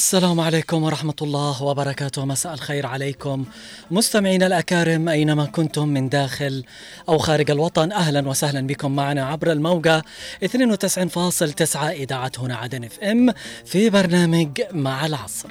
السلام عليكم ورحمة الله وبركاته. مساء الخير عليكم. مستمعينا الأكارم أينما كنتم من داخل أو خارج الوطن أهلا وسهلا بكم معنا عبر الموجة 92.9 إذاعة هنا عدن إف إم في برنامج مع العصر.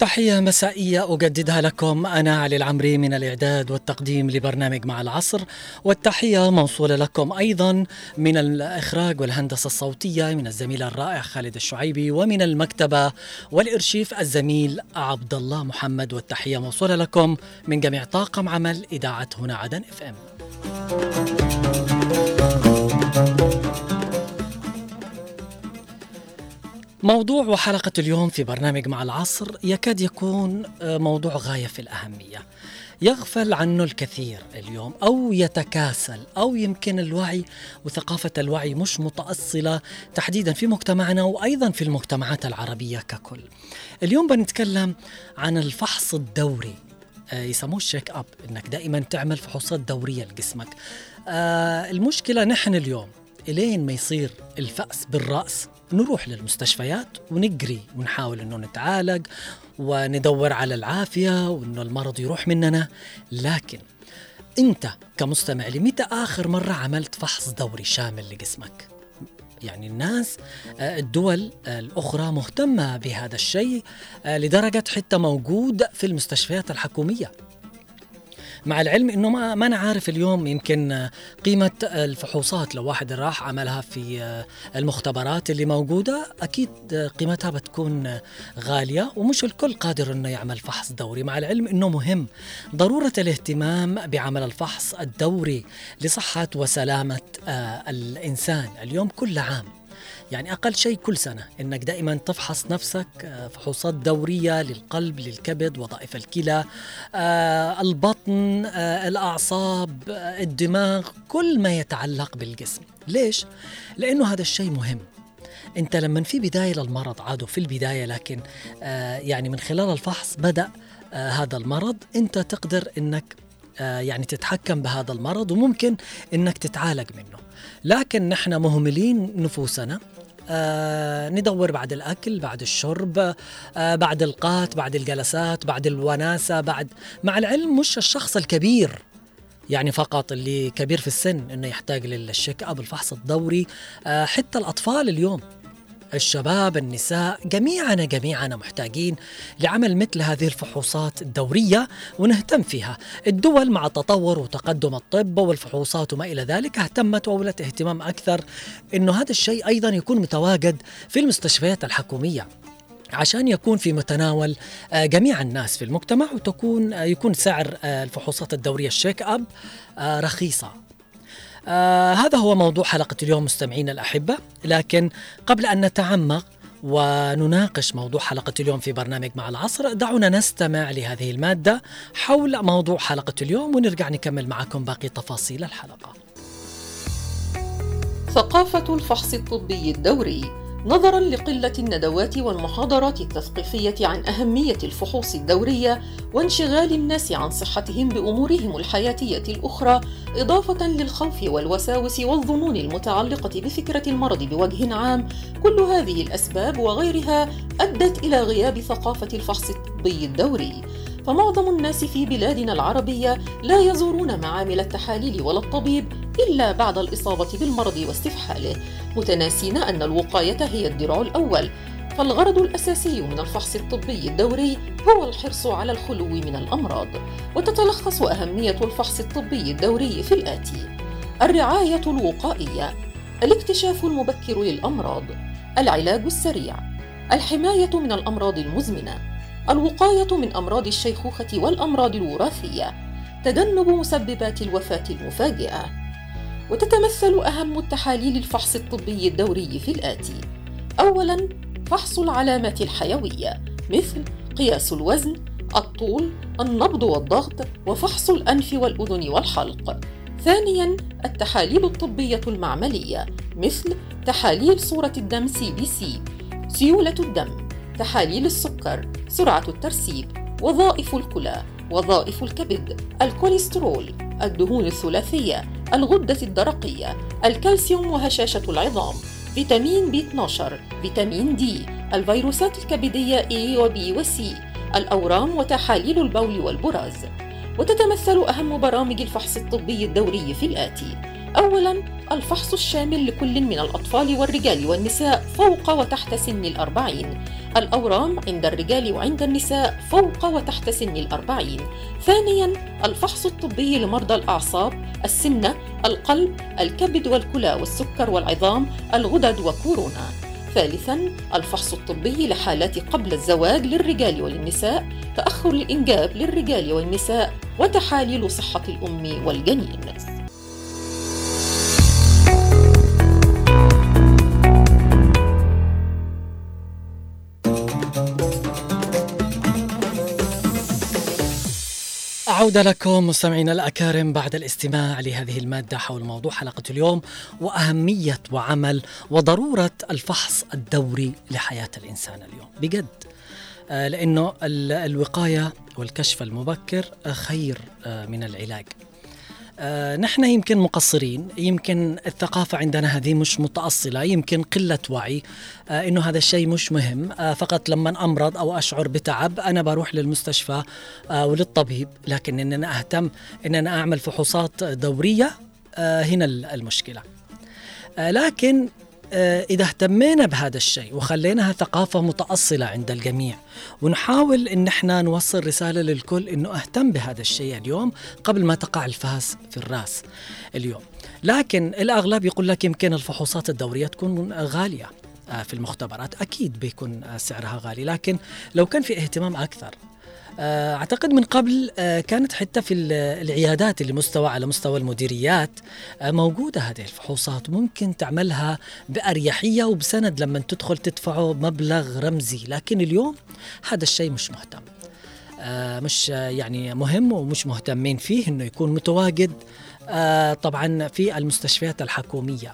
تحية مسائية أجددها لكم أنا علي العمري من الإعداد والتقديم لبرنامج مع العصر والتحية موصولة لكم أيضا من الإخراج والهندسة الصوتية من الزميل الرائع خالد الشعيبي ومن المكتبة والإرشيف الزميل عبد الله محمد والتحية موصولة لكم من جميع طاقم عمل إذاعة هنا عدن إف إم. موضوع وحلقة اليوم في برنامج مع العصر يكاد يكون موضوع غاية في الأهمية. يغفل عنه الكثير اليوم أو يتكاسل أو يمكن الوعي وثقافة الوعي مش متأصلة تحديدا في مجتمعنا وأيضا في المجتمعات العربية ككل. اليوم بنتكلم عن الفحص الدوري. يسموه الشيك اب إنك دائما تعمل فحوصات دورية لجسمك. آه المشكلة نحن اليوم إلين ما يصير الفأس بالرأس نروح للمستشفيات ونجري ونحاول إنه نتعالج وندور على العافية وإنه المرض يروح مننا لكن أنت كمستمع لمتى آخر مرة عملت فحص دوري شامل لجسمك؟ يعني الناس الدول الأخرى مهتمة بهذا الشيء لدرجة حتى موجود في المستشفيات الحكومية مع العلم إنه ما ما أنا عارف اليوم يمكن قيمة الفحوصات. لو واحد راح عملها في المختبرات اللي موجودة أكيد قيمتها بتكون غالية ومش الكل قادر إنه يعمل فحص دوري. مع العلم إنه مهم ضرورة الاهتمام بعمل الفحص الدوري لصحة وسلامة الإنسان. اليوم كل عام يعني أقل شيء كل سنة إنك دائما تفحص نفسك فحوصات دورية للقلب للكبد وظائف الكلى آه، البطن آه، الأعصاب آه، الدماغ كل ما يتعلق بالجسم. ليش؟ لأنه هذا الشيء مهم. أنت لما في بداية للمرض عادوا في البداية لكن آه يعني من خلال الفحص بدأ آه هذا المرض أنت تقدر إنك آه يعني تتحكم بهذا المرض وممكن إنك تتعالج منه. لكن نحن مهملين نفوسنا آه ندور بعد الأكل بعد الشرب آه بعد القات بعد الجلسات بعد الوناسة بعد مع العلم مش الشخص الكبير يعني فقط اللي كبير في السن إنه يحتاج للشيك أب الفحص الدوري آه حتى الأطفال اليوم. الشباب النساء جميعنا جميعنا محتاجين لعمل مثل هذه الفحوصات الدورية ونهتم فيها. الدول مع تطور وتقدم الطب والفحوصات وما إلى ذلك اهتمت وأولت اهتمام أكثر أنه هذا الشيء أيضا يكون متواجد في المستشفيات الحكومية عشان يكون في متناول جميع الناس في المجتمع وتكون يكون سعر الفحوصات الدورية الشيك أب رخيصة. آه هذا هو موضوع حلقة اليوم مستمعينا الأحبة. لكن قبل أن نتعمق ونناقش موضوع حلقة اليوم في برنامج مع العصر دعونا نستمع لهذه المادة حول موضوع حلقة اليوم ونرجع نكمل معكم باقي تفاصيل الحلقة. ثقافة الفحص الطبي الدوري. نظرا لقلة الندوات والمحاضرات التثقيفية عن أهمية الفحوص الدورية وانشغال الناس عن صحتهم بأمورهم الحياتية الأخرى إضافة للخوف والوساوس والظنون المتعلقة بفكرة المرض بوجه عام. كل هذه الأسباب وغيرها أدت إلى غياب ثقافة الفحص الطبي الدوري. فمعظم الناس في بلادنا العربية لا يزورون معامل التحاليل ولا الطبيب إلا بعد الإصابة بالمرض واستفحاله. متناسين أن الوقاية هي الدرع الأول. فالغرض الأساسي من الفحص الطبي الدوري هو الحرص على الخلو من الأمراض. وتتلخص أهمية الفحص الطبي الدوري في الآتي. الرعاية الوقائية. الاكتشاف المبكر للأمراض. العلاج السريع. الحماية من الأمراض المزمنة. الوقاية من أمراض الشيخوخة والأمراض الوراثية تجنب مسببات الوفاة المفاجئة وتتمثل أهم التحاليل الفحص الطبي الدوري في الآتي. اولا فحص العلامات الحيوية مثل قياس الوزن الطول النبض والضغط وفحص الأنف والأذن والحلق. ثانيا التحاليل الطبية المعملية مثل تحاليل صورة الدم CBC سيولة الدم. تحاليل السكر سرعة الترسيب وظائف الكلى وظائف الكبد الكوليسترول الدهون الثلاثية الغدة الدرقية الكالسيوم وهشاشة العظام فيتامين B 12 فيتامين D الفيروسات الكبدية A و B و C الأورام وتحاليل البول والبراز. وتتمثل أهم برامج الفحص الطبي الدوري في الآتي. أولاً الفحص الشامل لكل من الأطفال والرجال والنساء فوق وتحت سن الأربعين. الأورام عند الرجال وعند النساء فوق وتحت سن الأربعين. ثانياً الفحص الطبي لمرضى الأعصاب السمنة القلب الكبد والكلى والسكر والعظام الغدد وكورونا. ثالثا الفحص الطبي لحالات قبل الزواج للرجال وللنساء تأخر الإنجاب للرجال والنساء وتحاليل صحة الأم والجنين. عودة لكم مستمعينا الأكارم بعد الاستماع لهذه المادة حول موضوع حلقة اليوم وأهمية وعمل وضرورة الفحص الدوري لحياة الإنسان اليوم. بجد. آه، لأنه الوقاية والكشف المبكر خير آه، من العلاج. آه، نحن يمكن مقصرين يمكن الثقافة عندنا هذه مش متأصلة يمكن قلة وعي آه، إنه هذا الشيء مش مهم آه، فقط لما أمرض أو أشعر بتعب أنا بروح للمستشفى وللطبيب لكن إن أنا أهتم إن أنا أعمل فحوصات دورية هنا المشكلة. لكن آه، إذا اهتمينا بهذا الشيء وخليناها ثقافة متأصلة عند الجميع ونحاول إن إحنا نوصل رسالة للكل إنه أهتم بهذا الشيء اليوم قبل ما تقع الفاس في الرأس اليوم. لكن الأغلب يقول لك يمكن الفحوصات الدورية تكون غالية آه، في المختبرات. أكيد بيكون سعرها غالي لكن لو كان في اهتمام أكثر آه، أعتقد من قبل آه، كانت حتى في العيادات اللي مستوى على مستوى المديريات آه، موجودة هذه الفحوصات ممكن تعملها بأريحية وبسند لما تدخل تدفعه مبلغ رمزي لكن اليوم هذا الشيء مش مهتم. مش يعني مهم ومش مهتمين فيه إنه يكون متواجد طبعا في المستشفيات الحكومية.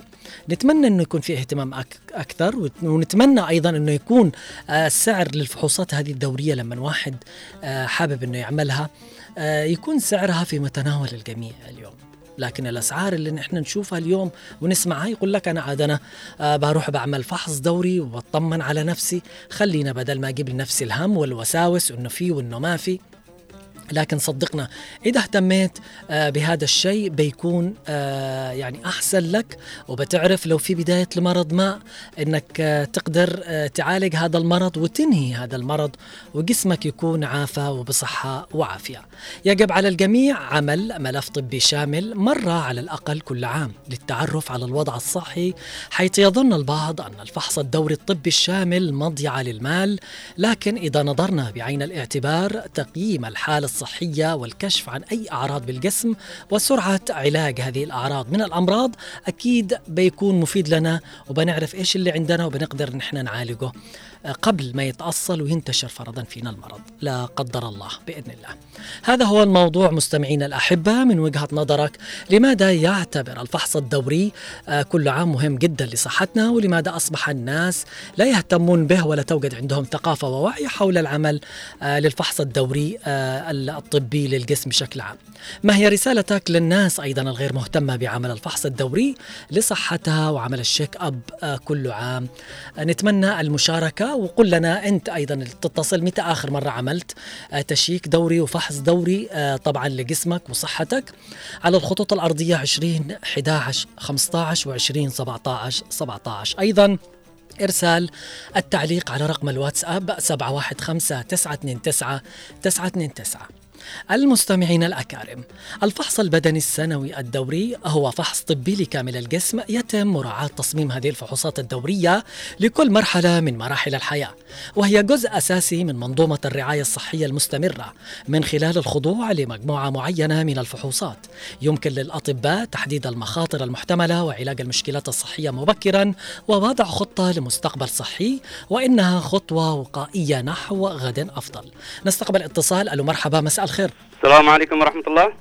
نتمنى إنه يكون في اهتمام أكثر ونتمنى أيضا إنه يكون السعر آه، للفحوصات هذه الدورية لما واحد آه، حابب إنه يعملها آه، يكون سعرها في متناول الجميع اليوم. لكن الأسعار اللي نحن نشوفها اليوم ونسمعها يقول لك أنا عاد أنا بروح بعمل فحص دوري وبطمن على نفسي. خلينا بدل ما أجيب لنفسي الهم والوساوس إنه في وإنه ما في. لكن صدقنا إذا اهتميت آه، بهذا الشيء بيكون آه، يعني أحسن لك وبتعرف لو في بداية لمرض ما إنك آه، تقدر تعالج هذا المرض وتنهي هذا المرض وجسمك يكون عافى وبصحة وعافية. يجب على الجميع عمل ملف طبي شامل مرة على الأقل كل عام للتعرف على الوضع الصحي حيث يظن البعض أن الفحص الدوري الطبي الشامل مضيعة للمال لكن إذا نظرنا بعين الاعتبار تقييم الحالة الصحية والكشف عن أي أعراض بالجسم وسرعة علاج هذه الأعراض. من الأمراض أكيد بيكون مفيد لنا وبنعرف إيش اللي عندنا وبنقدر نحن نعالجه. قبل ما يتأصل وينتشر فرضا فينا المرض لا قدر الله بإذن الله. هذا هو الموضوع مستمعينا الأحبة من وجهة نظرك لماذا يعتبر الفحص الدوري آه، كل عام مهم جدا لصحتنا؟ ولماذا أصبح الناس لا يهتمون به ولا توجد عندهم ثقافة ووعي حول العمل آه، للفحص الدوري آه، الطبي للجسم بشكل عام؟ ما هي رسالتك للناس أيضا الغير مهتمة بعمل الفحص الدوري لصحتها وعمل الشيك أب كل عام؟ نتمنى المشاركة وقل لنا أنت أيضا تتصل متى آخر مرة عملت آه، تشيك دوري وفحص دوري آه، طبعا لجسمك وصحتك. على الخطوط الأرضية 20 11 15 و 20 17 17 أيضا إرسال التعليق على رقم الواتساب 715 929 929 المستمعين الأكارم. الفحص البدني السنوي الدوري هو فحص طبي لكامل الجسم يتم مراعاة تصميم هذه الفحوصات الدورية لكل مرحلة من مراحل الحياة وهي جزء أساسي من منظومة الرعاية الصحية المستمرة من خلال الخضوع لمجموعة معينة من الفحوصات. يمكن للأطباء تحديد المخاطر المحتملة وعلاج المشكلات الصحية مبكرا ووضع خطة لمستقبل صحي وإنها خطوة وقائية نحو غد أفضل. نستقبل اتصال ألو مرحبا مساء الخير. السلام عليكم ورحمة الله.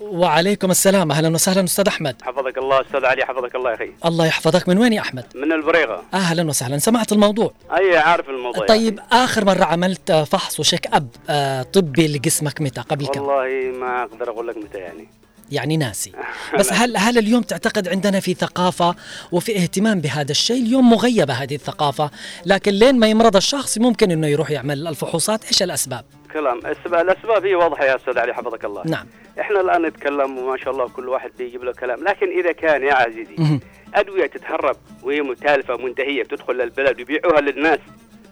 وعليكم السلام. أهلا وسهلا أستاذ أحمد. حفظك الله أستاذ علي حفظك الله يا أخي. الله يحفظك. من وين يا أحمد؟ من البريغة. أهلا وسهلا. سمعت الموضوع. أي عارف الموضوع طيب آخر مرة عملت فحص وشيك أب آه، طبي لجسمك متى؟ قبل كم؟ والله ما أقدر أقول لك متى يعني. يعني ناسي. بس هل هل اليوم تعتقد عندنا في ثقافة وفي اهتمام بهذا الشيء؟ اليوم مغيبة هذه الثقافة لكن لين ما يمرض الشخص ممكن إنه يروح يعمل الفحوصات. إيش الأسباب؟ كلام. الاسباب الأسباب هي واضحة يا أستاذ علي حفظك الله. نعم. إحنا الآن نتكلم وما شاء الله كل واحد بيجيب له كلام. لكن إذا كان يا عزيزي. أدوية تتهرب وهي متالفة منتهية بتدخل للبلد ويبيعوها للناس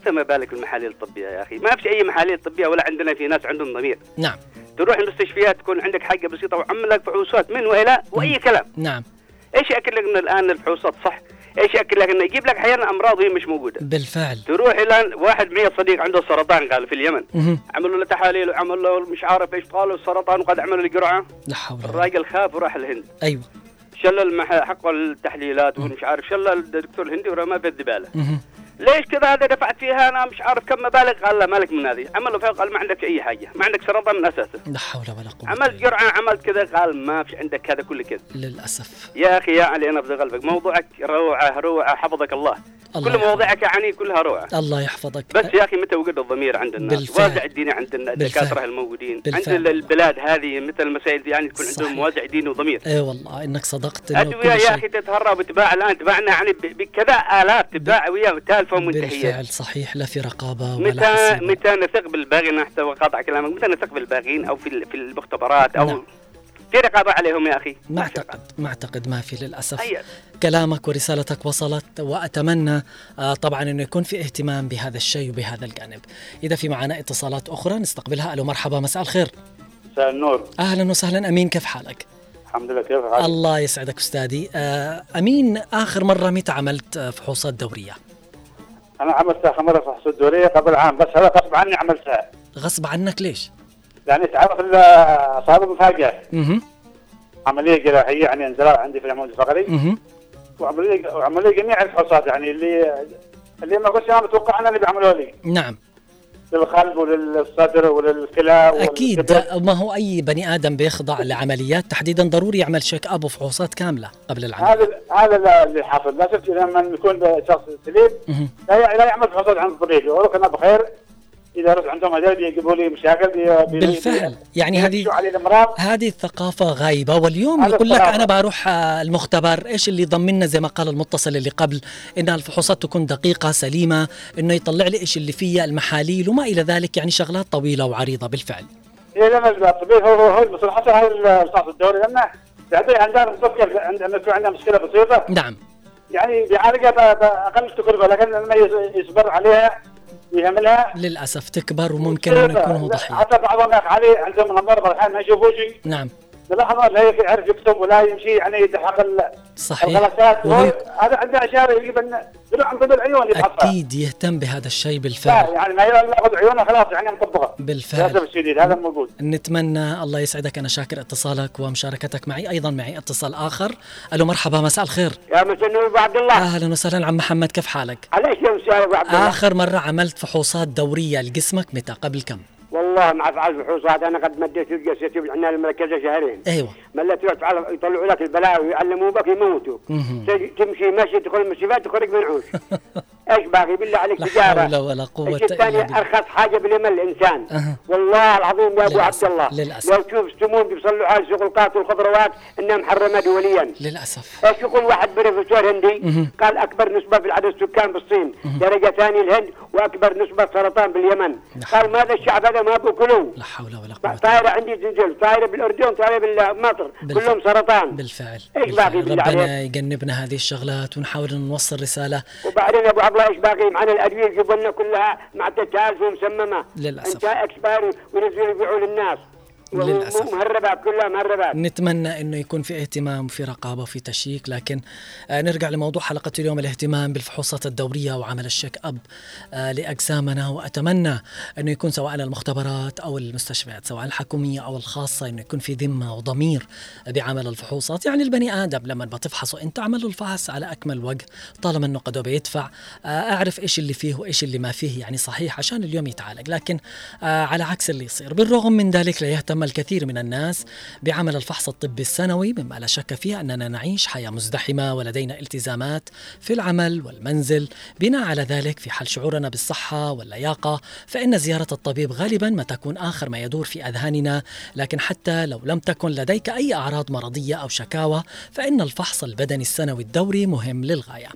فما بالك بالمحاليل الطبية يا أخي؟ ما فيش أي محاليل طبية ولا عندنا في ناس عندهم ضمير. نعم. تروح المستشفيات تكون عندك حاجة بسيطة وعمل لك فحوصات من وإلى وأي كلام. نعم. إيش يأكد لك إن الآن الفحوصات صح؟ إيش ياكد لك انه يجيب لك أحيانا أمراض وهي مش موجودة. بالفعل. تروح إلى واحد معي صديق عنده سرطان قال في اليمن. عملوا له تحاليل وعملوا له مش عارف إيش قالوا السرطان وقد عملوا له قرعه لا حول ولا الراجل خاف وراح الهند. أيوه. شل المح... حق التحليلات ومش عارف شل الدكتور الهندي ورماه في الزباله. ليش كذا هذا دفعت فيها؟ أنا مش عارف كم مبالغ. قال لا مالك من هذه. عمل فيها قال ما عندك أي حاجة. ما عندك سرطان من أساسه. لا حول ولا قوة عملت قرعه عملت كذا. قال ما في عندك هذا كله كذا. للأسف. يا أخي يا علي أنا بدي قلبك. موضوعك روعة روعة. حفظك الله. كل. مواضيعك يعني كلها روعة الله يحفظك بس يا أخي متى وجد الضمير عند الناس بالفعل. وازع الدين عند الدكاترة. الموجودين بالفعل. عند البلاد هذه مثل المسائل دي يعني تكون. عندهم وازع دين وضمير اي والله إنك صدقت أدوية يا أخي تتهرب وتباع الآن تباعنا يعني بكذا الاف تتباع ويا تالفه ومنتهية بالفعل صحيح لا في رقابة ولا متى. متى نثق بالباغين حتى وقاطع كلامك متى نثق بالباغين أو في في المختبرات أو نعم. في رقابه عليهم يا أخي؟ ما أعتقد ما أعتقد ما في للأسف. أي. كلامك ورسالتك وصلت وأتمنى آه، طبعا إنه يكون في اهتمام بهذا الشيء وبهذا الجانب. إذا في معنا اتصالات أخرى نستقبلها. ألو مرحبا مساء الخير. مساء النور. أهلا وسهلا. أمين كيف حالك؟ الحمد لله كيف حالك؟ الله يسعدك أستاذي. آه، أمين آخر مرة متى عملت آه، فحوصات دورية. أنا عملتها آخر مرة في حصول الدوريه قبل عام بس هذا غصب عني عملتها. غصب عنك ليش؟ يعني تعرف اصابه مفاجاه عملية جراحية يعني انزلاق عندي في العمود الفقري. وعملية وعمليه جميع الفحوصات يعني اللي اللي ما كنت أنا متوقع أنا اللي بيعملوها لي. نعم. للقلب وللصدر وللكلى أكيد. ما هو أي بني آدم بيخضع لعمليات تحديدا ضروري يعمل شيك اب وفحوصات كاملة قبل العمل؟ هذا هذا اللي حاصل لا شفت لما يكون شخص سليم. لا لا يعمل فحوصات عند الطبيب يقول أنا بخير. إذا رحت عندهم هذول بيجيبوا لي مشاكل بي- بي- بالفعل. يعني هذه هذه الثقافة غايبة. واليوم يقول لك. أنا بروح آه، المختبر إيش اللي يضمننا؟ زي ما قال المتصل اللي قبل إنها الفحوصات تكون دقيقة سليمة إنه يطلع لي إيش اللي فيها المحاليل وما إلى ذلك. يعني شغلات طويلة وعريضة بالفعل. هي لما الطبيب هو هو المسؤول. حتى هذا الفحص الدوري لأنه بعدين عندنا مشكله عندنا عندنا مشكلة بسيطة. نعم. يعني بيعالجها بأقل تكلفه لكن لما يص- يصبر عليها ويهملها للأسف تكبر وممكن أن يكونوا ضحية. حتى بعضهم يا أخي علي عندهم امراض الحين ما يشوفوا شيء نعم. نلاحظ لا يعرف يكتب ولا يمشي يعني يلحق ال- صحيح. الغلطات هذا عنده إن- يروح عند طبيب العيون يفحصها أكيد يهتم بهذا الشيء لا بالفعل يعني ما يأخذ عيونه خلاص يعني مطبقه بالفعل. للاسف الشديد هذا موجود نتمنى الله يسعدك. أنا شاكر اتصالك ومشاركتك معي. أيضا معي اتصال آخر. ألو مرحبا مساء الخير. يا مساء النور أبو عبد الله. أهلا وسهلا. عم محمد كيف حالك؟ عليك يا مساء أبو عبد الله. آخر مرة عملت فحوصات دورية لجسمك متى؟ قبل كم؟ والله مع فعل الفحوصات أنا قد مديت جلستي بالعنايه المركزه شهرين ما تروح تفعل يطلعوا لك البلاوي يعلموا بك يموتوا تمشي ماشي تدخل المستشفى تخرج منعوش إيش باقي؟ بالله عليك لا تجارة. حول ولا إلا الثاني بالله. أرخص حاجة باليمن الإنسان. أها. والله العظيم يا أبو عبد الله للأسف. لو تشوف السمون بيصلوا على السلطات والخضروات انها محرمه دوليا. للأسف. إيش يقول واحد بروفيسور هندي؟ قال أكبر نسبة في العدد السكان بالصين. درجة ثانية الهند وأكبر نسبة سرطان باليمن. قال ماذا الشعب هذا؟ ما بياكلوه لا حول ولا قوة. طائرة عندي زنجل طائرة بالأردن طائرة بمصر بالفعل. كلهم سرطان. بالفعل, إيش باقي. بالله ربنا يجنبنا هذه الشغلات ونحاول نوصل رسالة. وبعدين يا أبو عبد الله إيش باقي معنا الأدوية يجيبوا لنا كلها مع تتالف ومسممة للأسف. انتهى إكسباري وينزلوا يبيعوا للناس للأسف. مهربات كلها مهربات نتمنى إنه يكون في اهتمام وفي رقابة وفي تشيك لكن آه نرجع لموضوع حلقة اليوم الاهتمام بالفحوصات الدورية وعمل الشيك أب آه لأجسامنا وأتمنى إنه يكون سواء المختبرات أو المستشفيات سواء الحكومية أو الخاصة إنه يكون في ذمة وضمير بعمل الفحوصات. يعني البني آدم لما بتفحصه انت اعمل له الفحص على أكمل وجه طالما إنه قد بيدفع آه أعرف إيش اللي فيه وإيش اللي ما فيه يعني صحيح عشان اليوم يتعالج. لكن آه على عكس اللي يصير بالرغم من ذلك لا يهتم يهتم الكثير من الناس بعمل الفحص الطبي السنوي مما لا شك فيه أننا نعيش حياة مزدحمة ولدينا التزامات في العمل والمنزل. بناء على ذلك في حال شعورنا بالصحة واللياقة فإن زيارة الطبيب غالبا ما تكون آخر ما يدور في أذهاننا. لكن حتى لو لم تكن لديك أي أعراض مرضية أو شكاوى فإن الفحص البدني السنوي الدوري مهم للغاية.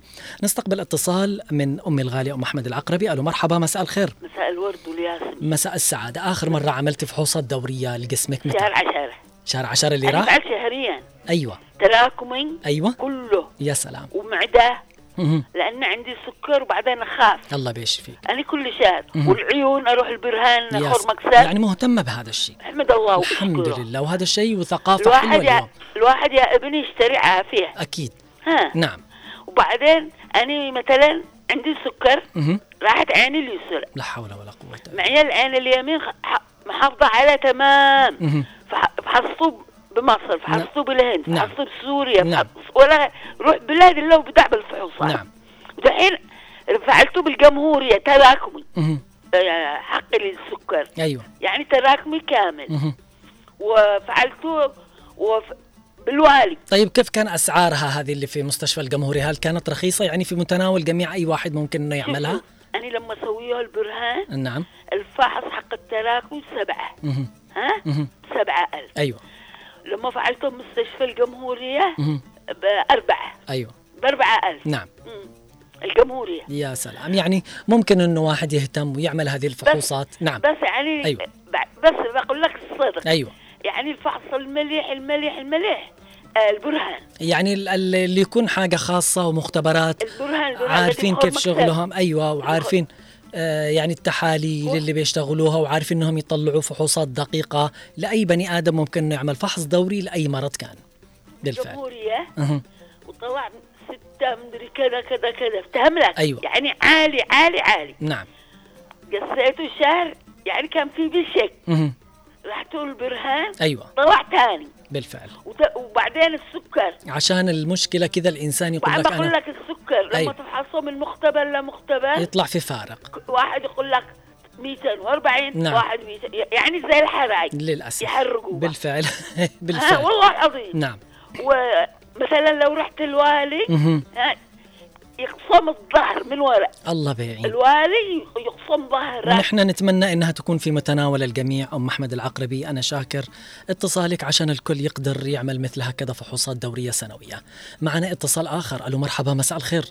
نستقبل اتصال من أم الغالية أم أحمد العقربي. ألو مرحبا. مساء الخير. مساء الورد والياسمين. مساء السعادة. آخر مرة عملت فحوصات دورية لجسمك متى؟ شهر عشرة. شهر عشر اللي أنا راح؟ بعد شهريا أيوة. تراكمي أيوة. كله. يا سلام. ومعدة. مهم. لأن عندي سكر وبعدين أخاف. الله بيشفيك. أنا كل شهر. والعيون أروح البرهان يا س- خرمكسات يعني مهتمة بهذا الشيء. أحمد الله الحمد واشكره لله. وهذا الشيء وثقافة حلوة الواحد يا اليوم. الواحد يا ابني يشتري عافية. أكيد. ها. نعم. وبعدين أنا مثلا عندي سكر. راحت عيني اليسرى. لا حول ولا قوة إلا معي العين اليمين محافظة على تمام. مهم. فح- فحصته بمصر فحصته بالهند نعم. فحصته بسوريا نعم. ولا روح بلاد الله وبدع بالفحوصات. نعم. ودحين فعلته بالجمهورية تراكمي حق للسكر أيوة. يعني تراكمي كامل. مهم. وفعلته وف... بالوالي. طيب كيف كان أسعارها هذه اللي في مستشفى الجمهوري؟ هل كانت رخيصة؟ يعني في متناول جميع أي واحد ممكن أنه يعملها؟ أنا لما أسويه البرهان نعم. الفحص حق التراكم سبعة. مهم. ها؟ مهم. سبعة ألف. أيوة. لما فعلته بمستشفى الجمهورية مهم. بأربعة. أيوة. بأربعة ألف. نعم. مم. الجمهورية. يا سلام. يعني ممكن إنه واحد يهتم ويعمل هذه الفحوصات. نعم. بس يعني أيوة. ب- بس بقول لك الصدق. أيوه. يعني الفحص المليح المليح المليح. البرهان. يعني ال- ال- اللي يكون حاجة خاصة ومختبرات البرهان البرهان عارفين كيف بخور شغلهم. أيوه وعارفين آه يعني التحاليل اللي بيشتغلوها وعارفين إنهم يطلعوا فحوصات دقيقة لأي بني آدم ممكن إنه يعمل فحص دوري لأي مرض كان. بالفعل. وطلع ستة مدري كذا كذا كذا. افتهم لك أيوة. يعني عالي عالي عالي. نعم. قصيته شهر يعني كان في بشك. أها. رحت البرهان أيوه. طلع تاني بالفعل. وبعدين السكر. عشان المشكلة كذا الإنسان يقول لك بقول لك السكر لما أيوة. تفحصه من مختبر لمختبر يطلع في فارق. واحد يقول لك 240 نعم. واحد 200 يعني زي الحرايق للأسف. يحرقوا. بالفعل. بالفعل. والله العظيم. نعم. ومثلا لو رحت الوالي يقصم الظهر من وراء الله بيعين. الوالي يقصم ظهره. ونحن نتمنى إنها تكون في متناول الجميع. أم أحمد العقربي أنا شاكر. اتصالك عشان الكل يقدر يعمل مثل هكذا فحوصات دورية سنوية. معنا اتصال آخر. ألو مرحبا مساء الخير.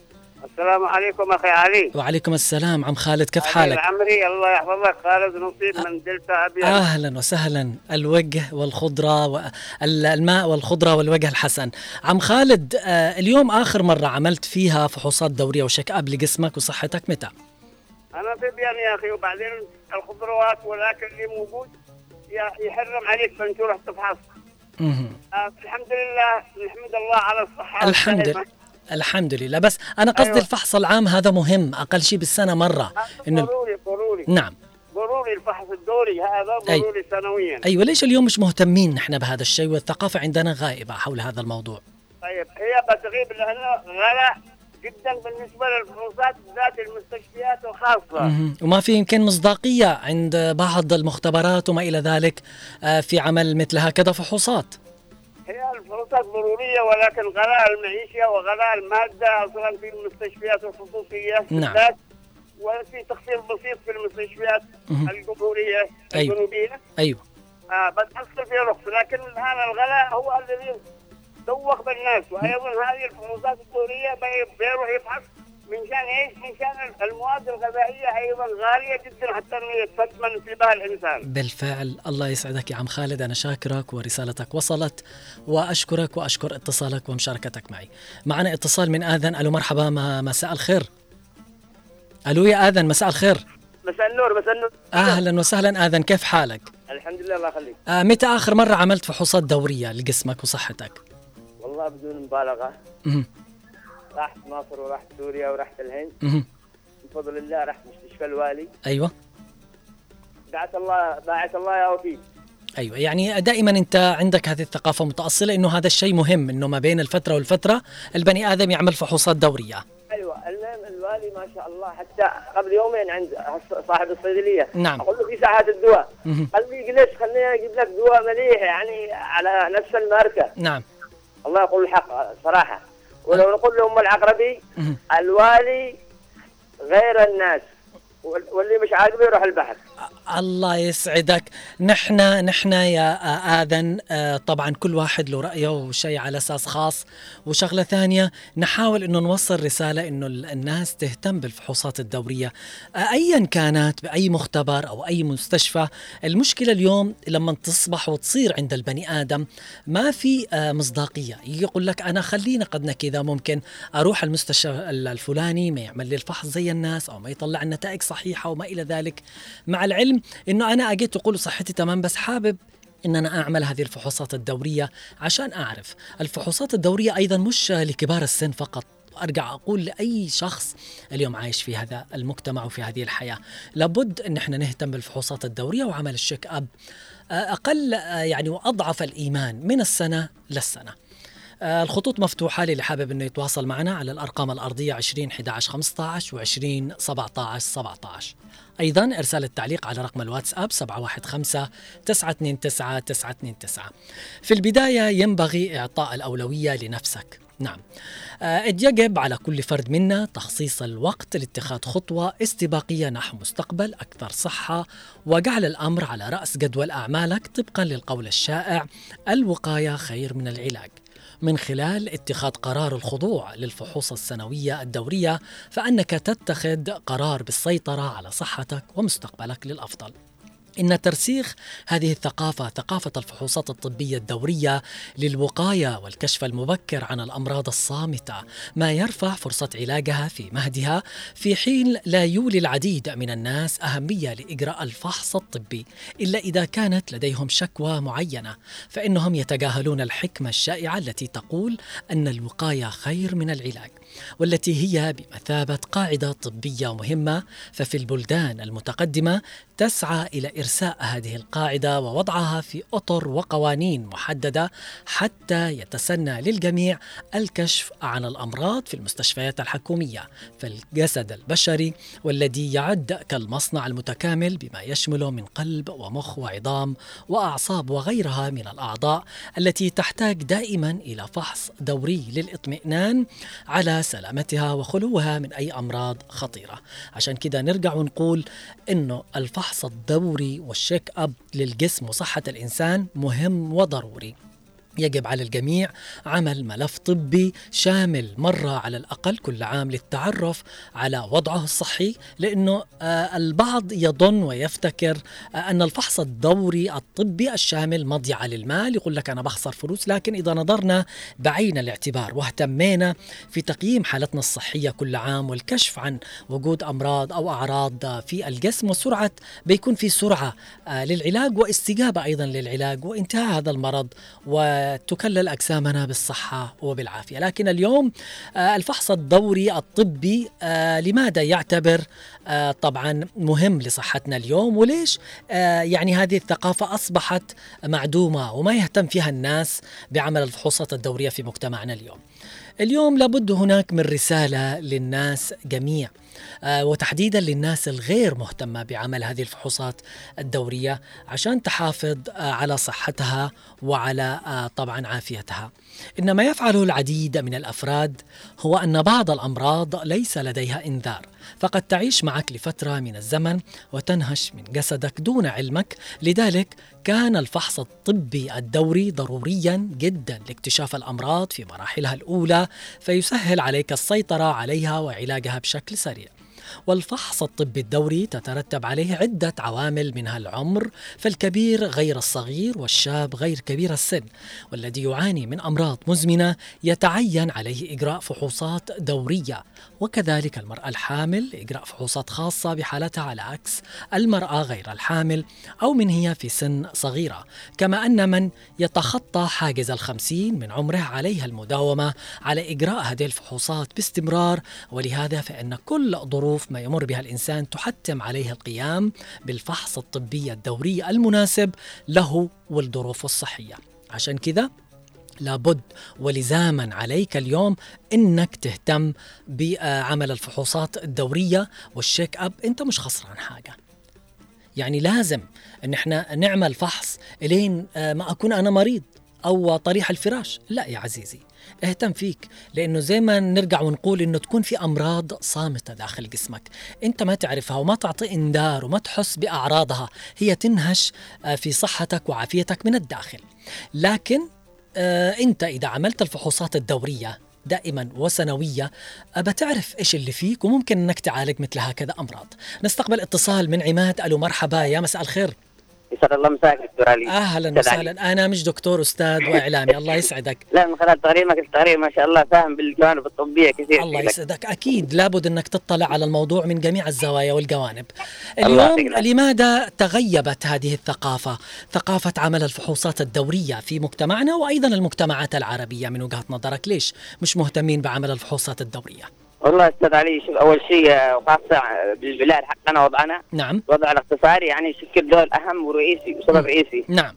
السلام عليكم أخي علي. وعليكم السلام عم خالد كيف حالك؟ العمري الله يحفظك. خالد نصيب من دلتا أبيض. أهلا وسهلا. الوجه والخضرة والماء والخضرة والوجه الحسن. عم خالد آه، اليوم آخر مرة عملت فيها فحوصات دورية وشيك أب لجسمك وصحتك متى؟ أنا في بيان يا أخي وبعدين الخضروات والاكل اللي موجود يحرم عليك فانت تروح تفحص. آه الحمد لله نحمد الله على الصحة. الحمد. لله الحمد لله. بس أنا قصدي أيوة. الفحص العام هذا مهم أقل شيء بالسنة مرة. انه ضروري ضروري. نعم. ضروري الفحص الدوري هذا أي. ضروري سنويا. أيوه ليش اليوم مش مهتمين نحن بهذا الشيء؟ والثقافة عندنا غائبة حول هذا الموضوع. طيب هي بتغيب لأنه غلاء جدا بالنسبة للفحوصات بالذات المستشفيات الخاصة. وما في يمكن مصداقية عند بعض المختبرات وما إلى ذلك آه، في عمل مثل هكذا فحوصات. هي الفحوصات ضروريه ولكن غلاء المعيشة وغلاء المادة أصلا في المستشفيات الخصوصية نعم. وفي تخفيض بسيط في المستشفيات مهم. الجمهورية أيوة. الجنوبية أيوه آه بتحصل في رخص لكن هذا الغلاء هو الذي دوخ بالناس وأيضا هذه الفحوصات الدوريه بي- بيروح يفحص من شان إيش؟ من شان المواد الغذائية أيضا غالية جدا حتى إنه في بال الإنسان. بالفعل. الله يسعدك يا عم خالد. أنا شاكرك ورسالتك وصلت وأشكرك وأشكر اتصالك ومشاركتك معي. معنا اتصال من آذن. ألو مرحبا. ما- مساء الخير. ألو يا آذن مساء الخير. مساء النور مساء النور. أهلا وسهلا آذن. كيف حالك؟ الحمد لله الله يخليك. آه متى آخر مرة عملت فحوصات دورية لجسمك وصحتك؟ والله بدون مبالغة. رحت مصر ورحت سوريا ورحت الهند. بفضل الله رحت مستشفى الوالي. أيوه. دعت الله دعت الله يا وفي أيوه. يعني دائما أنت عندك هذه الثقافة متأصلة إنه هذا الشيء مهم إنه ما بين الفترة والفترة البني آدم يعمل فحوصات دورية. أيوه. المهم الوالي ما شاء الله حتى قبل يومين عند صاحب الصيدلية. نعم. أقول له في ساعات الدواء. قال لي جلس خليني أجيب لك دواء مليح يعني على نفس الماركة. نعم. الله يقول الحق صراحة. ولو نقول لهم العقربي. الوالي غير الناس وال- واللي مش عاجبه يروح البحر الله يسعدك. نحن نحن يا آذن آه، طبعا كل واحد له رأيه وشيء على أساس خاص. وشغلة ثانية نحاول أنه نوصل رسالة أنه ال- الناس تهتم بالفحوصات الدورية. آه، أيا كانت بأي مختبر أو أي مستشفى المشكلة اليوم لما تصبح وتصير عند البني آدم ما في آه، مصداقية. يقول لك أنا خلينا قدنا كذا ممكن أروح المستشفى الفلاني ما يعمل لي الفحص زي الناس أو ما يطلع النتائج صحيحة وما إلى ذلك. مع العلم أنه أنا أجيت أقول صحتي تمام بس حابب إن أنا أعمل هذه الفحوصات الدورية عشان أعرف الفحوصات الدورية أيضا مش لكبار السن فقط ارجع أقول لأي شخص اليوم عايش في هذا المجتمع وفي هذه الحياة. لابد إن إحنا نهتم بالفحوصات الدورية وعمل الشيك أب أقل يعني وأضعف الإيمان من السنة للسنة. الخطوط مفتوحة للي حابب إنه يتواصل معنا على الأرقام الأرضية 20 11 15 و 20 17 17 أيضا إرسال التعليق على رقم الواتساب 715 929 929 في البداية ينبغي إعطاء الأولوية لنفسك. نعم. آه، يجب على كل فرد منا تخصيص الوقت لاتخاذ خطوة استباقية نحو مستقبل أكثر صحة وجعل الأمر على رأس جدول أعمالك طبقا للقول الشائع الوقاية خير من العلاج. من خلال اتخاذ قرار الخضوع للفحوص السنوية الدورية فأنك تتخذ قرار بالسيطرة على صحتك ومستقبلك للأفضل. إن ترسيخ هذه الثقافة ثقافة الفحوصات الطبية الدورية للوقاية والكشف المبكر عن الأمراض الصامتة. ما يرفع فرصة علاجها في مهدها في حين لا يولي العديد من الناس أهمية لإجراء الفحص الطبي. إلا إذا كانت لديهم شكوى معينة فإنهم يتجاهلون الحكمة الشائعة التي تقول أن الوقاية خير من العلاج. والتي هي بمثابة قاعدة طبية مهمة ففي البلدان المتقدمة تسعى إلى إرساء هذه القاعدة ووضعها في أطر وقوانين محددة حتى يتسنى للجميع الكشف عن الأمراض في المستشفيات الحكومية فالجسد البشري والذي يعد كالمصنع المتكامل بما يشمل من قلب ومخ وعظام وأعصاب وغيرها من الأعضاء التي تحتاج دائما إلى فحص دوري للإطمئنان على سلامتها وخلوها من أي أمراض خطيرة. عشان كده نرجع ونقول أنه الفحص الدوري والشيك أب للجسم وصحة الإنسان مهم وضروري. يجب على الجميع عمل ملف طبي شامل مرة على الأقل كل عام للتعرف على وضعه الصحي لأنه آه، البعض يظن ويفتكر آه، أن الفحص الدوري الطبي الشامل مضيعة للمال يقول لك أنا بخسر فلوس لكن إذا نظرنا بعين الاعتبار واهتمينا في تقييم حالتنا الصحية كل عام والكشف عن وجود أمراض أو أعراض في الجسم وسرعة بيكون في سرعة آه، للعلاج واستجابة أيضا للعلاج وإنتهاء هذا المرض وتكلل أجسامنا بالصحة وبالعافية. لكن اليوم آه، الفحص الدوري الطبي آه، لماذا يعتبر آه، طبعا مهم لصحتنا اليوم؟ وليش يعني هذه الثقافة أصبحت معدومة وما يهتم فيها الناس بعمل الفحوصات الدورية في مجتمعنا اليوم؟ اليوم لابد هناك من رسالة للناس جميع. وتحديدا للناس الغير مهتمة بعمل هذه الفحوصات الدورية عشان تحافظ آه، على صحتها وعلى آه، طبعا عافيتها. إن ما يفعله العديد من الأفراد هو أن بعض الأمراض ليس لديها إنذار فقد تعيش معك لفترة من الزمن وتنهش من جسدك دون علمك. لذلك كان الفحص الطبي الدوري ضروريا جدا لاكتشاف الأمراض في مراحلها الأولى فيسهل عليك السيطرة عليها وعلاجها بشكل سريع. والفحص الطبي الدوري تترتب عليه عدة عوامل منها العمر فالكبير غير الصغير والشاب غير كبير السن والذي يعاني من أمراض مزمنة يتعين عليه إجراء فحوصات دورية. وكذلك المرأة الحامل إجراء فحوصات خاصة بحالتها على عكس المرأة غير الحامل أو من هي في سن صغيرة. كما أن من يتخطى حاجز الخمسين من عمره عليها المداومة على إجراء هذه الفحوصات باستمرار ولهذا فإن كل ظروف ما يمر بها الإنسان تحتم عليه القيام بالفحص الطبي الدوري المناسب له والظروف الصحية. عشان كذا لابد ولزاما عليك اليوم إنك تهتم بعمل الفحوصات الدورية والشيك أب. أنت مش خسران حاجة. يعني لازم إن إحنا نعمل فحص إلين آه، ما أكون أنا مريض أو طريح الفراش. لا يا عزيزي. اهتم فيك لأنه زي ما نرجع ونقول إنه تكون في أمراض صامتة داخل جسمك. أنت ما تعرفها وما تعطي إنذار وما تحس بأعراضها هي تنهش آه، في صحتك وعافيتك من الداخل. لكن آه، أنت إذا عملت الفحوصات الدورية دائما وسنوية آه، بتعرف إيش اللي فيك وممكن إنك تعالج مثل هكذا أمراض. نستقبل اتصال من عماد. ألو مرحبا يا مساء الخير. يسعد الله مساك دكتور علي أهلا. وسهلا. أنا مش دكتور أستاذ وإعلامي. الله يسعدك. لا من خلال تقريرك التقرير ما شاء الله فاهم بالجوانب الطبية كثير الله. يسعدك. أكيد لابد أنك تطلع على الموضوع من جميع الزوايا والجوانب. اليوم لماذا تغيبت هذه الثقافة؟ ثقافة عمل الفحوصات الدورية في مجتمعنا وأيضا المجتمعات العربية من وجهة نظرك. ليش مش مهتمين بعمل الفحوصات الدورية؟ والله أستاذ علي شوف أول شيء آه، وخاصه آه، بالبلاد حقنا وضعنا نعم. الوضع الاقتصادي يعني يشكل دور أهم ورئيسي وسبب رئيسي. نعم.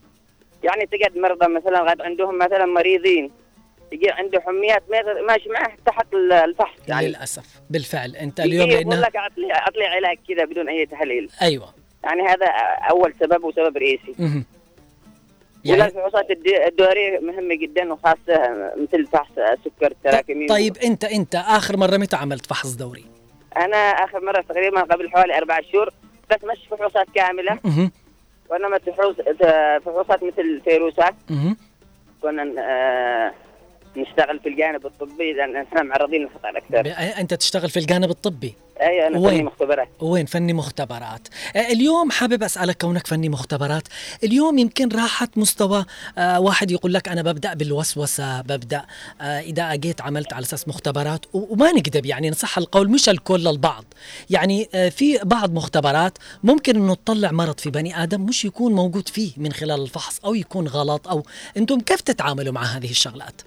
يعني تجد مرضى مثلا غاد عندهم مثلا مريضين يجي عنده حميات ماشي معه تحت ال- الفحص يعني. للأسف. بالفعل. أنت اليوم يقول لأنه لك اعطلي علاج كذا بدون أي تحليل. أيوه. يعني هذا أول سبب وسبب رئيسي. يعني الفحوصات الد- الدوريه مهمة جدا وخاصة مثل فحص السكر التراكمي طيب انت أنت آخر مرة متى عملت فحص دوري؟ أنا آخر مرة تقريبا قبل حوالي أربع شهور بس مش فحوصات كاملة. مهم. وانما فحوص فحوصات مثل فيروسات. مهم. كنا آه، نشتغل في الجانب الطبي لأن إحنا معرضين للخطر أكثر. أنت تشتغل في الجانب الطبي؟ أيوه أنا وين؟ فني مختبرات. وين؟ فني مختبرات. اليوم حابب أسألك كونك فني مختبرات. اليوم يمكن راحت مستوى آه، واحد يقول لك أنا ببدأ بالوسوسة ببدأ آه، إذا أجيت عملت على أساس مختبرات وما نكذب يعني نصح القول مش الكل البعض. يعني آه، في بعض مختبرات ممكن أنه تطلع مرض في بني آدم مش يكون موجود فيه من خلال الفحص أو يكون غلط أو أنتم كيف تتعاملوا مع هذه الشغلات؟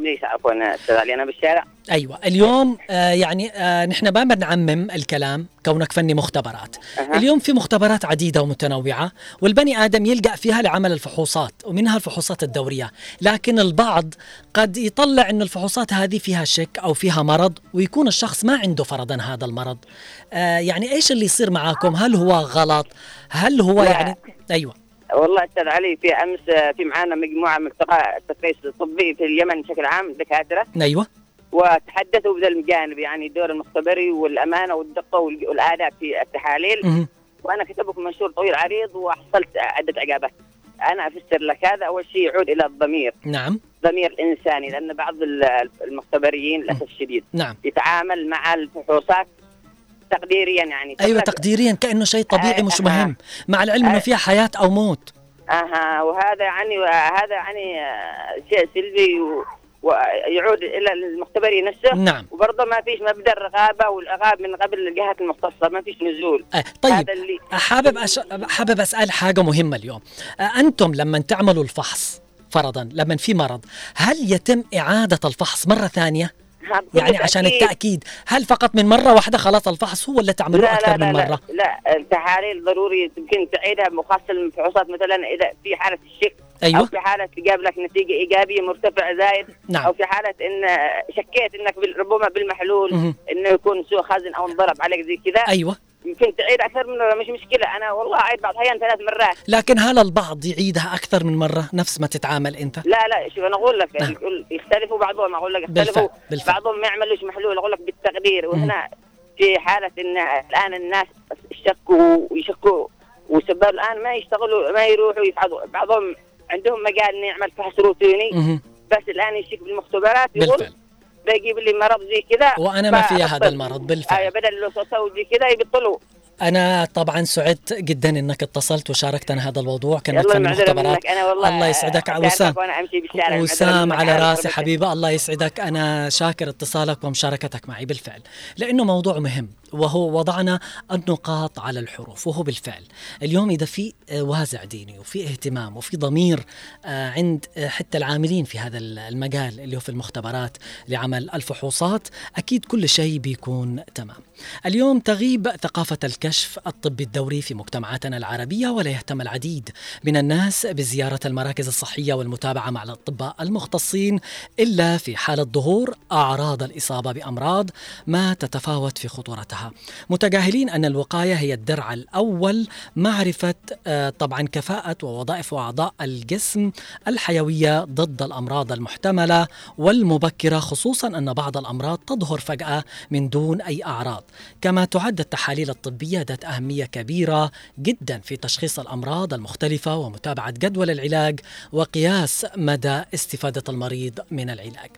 ليش عفوا أستاذ علي أنا بالشارع. أيوه اليوم آه يعني آه نحن ما بنعمم الكلام كونك فني مختبرات. أها. اليوم في مختبرات عديدة ومتنوعة والبني آدم يلجا فيها لعمل الفحوصات ومنها الفحوصات الدورية. لكن البعض قد يطلع إن الفحوصات هذه فيها شك أو فيها مرض ويكون الشخص ما عنده فرضا هذا المرض. آه يعني إيش اللي يصير معاكم؟ هل هو غلط؟ هل هو لا. يعني أيوه. والله أستاذ علي في أمس آه، في معانا مجموعة من التقا- التدريس الطبي في اليمن بشكل عام دكاترة. أيوه. وتحدثوا بذا الجانب يعني الدور المختبري والأمانة والدقة وال- والآداب في التحاليل. مهم. وأنا كتب لكم منشور طويل عريض وحصلت عدة إجابات. أنا أفسر لك هذا أول شيء يعود إلى الضمير. نعم. ضمير انساني لأن بعض ال- المختبرين للأسف الشديد نعم. يتعامل مع الفحوصات تقديريا يعني. أيوه تقديريا كأنه شيء طبيعي آه، مش آه. مهم مع العلم إنه آه. فيها حياة أو موت. أها وهذا يعني هذا يعني آه، شيء سلبي و- ويعود إلى المختبري نفسه. نعم. وبرضه ما فيش مبدأ الرقابه والعقاب من قبل الجهات المختصة ما فيش نزول. آه طيب. هذا اللي حابب أش... حابب أسأل حاجة مهمة اليوم. آه أنتم لما تعملوا الفحص فرضا لما في مرض هل يتم إعادة الفحص مرة ثانية؟ يعني عشان تأكيد. التأكيد. هل فقط من مرة واحدة خلاص الفحص هو ولا تعملوه لا أكثر لا لا, من لا مرة؟ لا التحاليل ضروري. يمكن تعيدها وخاصه الفحوصات مثلا إذا في حالة الشك أو أيوه. في حالة جاب لك نتيجة إيجابية مرتفع زايد نعم. أو في حالة إن شكيت إنك بال- ربما بالمحلول مهم. إنه يكون سوء خزن أو انضرب عليك زي كذا. أيوه. يمكن تعيد أكثر من مرة مش مشكلة. أنا والله أعيد بعض الاحيان ثلاث مرات. لكن هل البعض يعيدها أكثر من مرة نفس ما تتعامل أنت؟ لا لا شوف أنا أقول لك نعم. يختلفوا بعضهم. أقول لك بالفعل يختلفوا. بالفعل. بعضهم ما يعملوش محلول. أقول لك بالتقدير. وهنا في حالة إن الآن الناس يشكوا ويشكوا وسبب الآن ما يشتغلوا ما يروحوا يفحصوا بعضهم عندهم مجال إنه يعمل فحص روتيني. بس الآن يشك بالمختبرات. يقول بالفعل. بيجيب لي مرض زي كذا وأنا ما فيها هذا. المرض بالفعل. آه بدل اللوسوسه وزي كذا يبطلوا. أنا طبعا سعدت جدا إنك اتصلت وشاركتنا هذا الموضوع كانك يلا فن معذرة مختبرات. منك. أنا والله الله يسعدك. وسام وسام على راسي. حبيبي الله يسعدك. أنا شاكر اتصالك ومشاركتك معي بالفعل. لأنه موضوع مهم. وهو وضعنا النقاط على الحروف وهو بالفعل. اليوم إذا في آه، وازع ديني وفي اهتمام وفي ضمير آه، عند آه، حتى العاملين في هذا المجال اللي هو في المختبرات لعمل الفحوصات أكيد كل شيء بيكون تمام. اليوم تغيب ثقافة الكشف الطبي الدوري في مجتمعاتنا العربية ولا يهتم العديد من الناس بزيارة المراكز الصحية والمتابعة مع الأطباء المختصين إلا في حالة ظهور أعراض الإصابة بأمراض ما تتفاوت في خطورتها. متجاهلين أن الوقاية هي الدرع الأول معرفة آه، طبعا كفاءة ووظائف وأعضاء الجسم الحيوية ضد الأمراض المحتملة والمبكرة خصوصا أن بعض الأمراض تظهر فجأة من دون أي أعراض. كما تعد التحاليل الطبية ذات أهمية كبيرة جدا في تشخيص الأمراض المختلفة ومتابعة جدول العلاج وقياس مدى استفادة المريض من العلاج.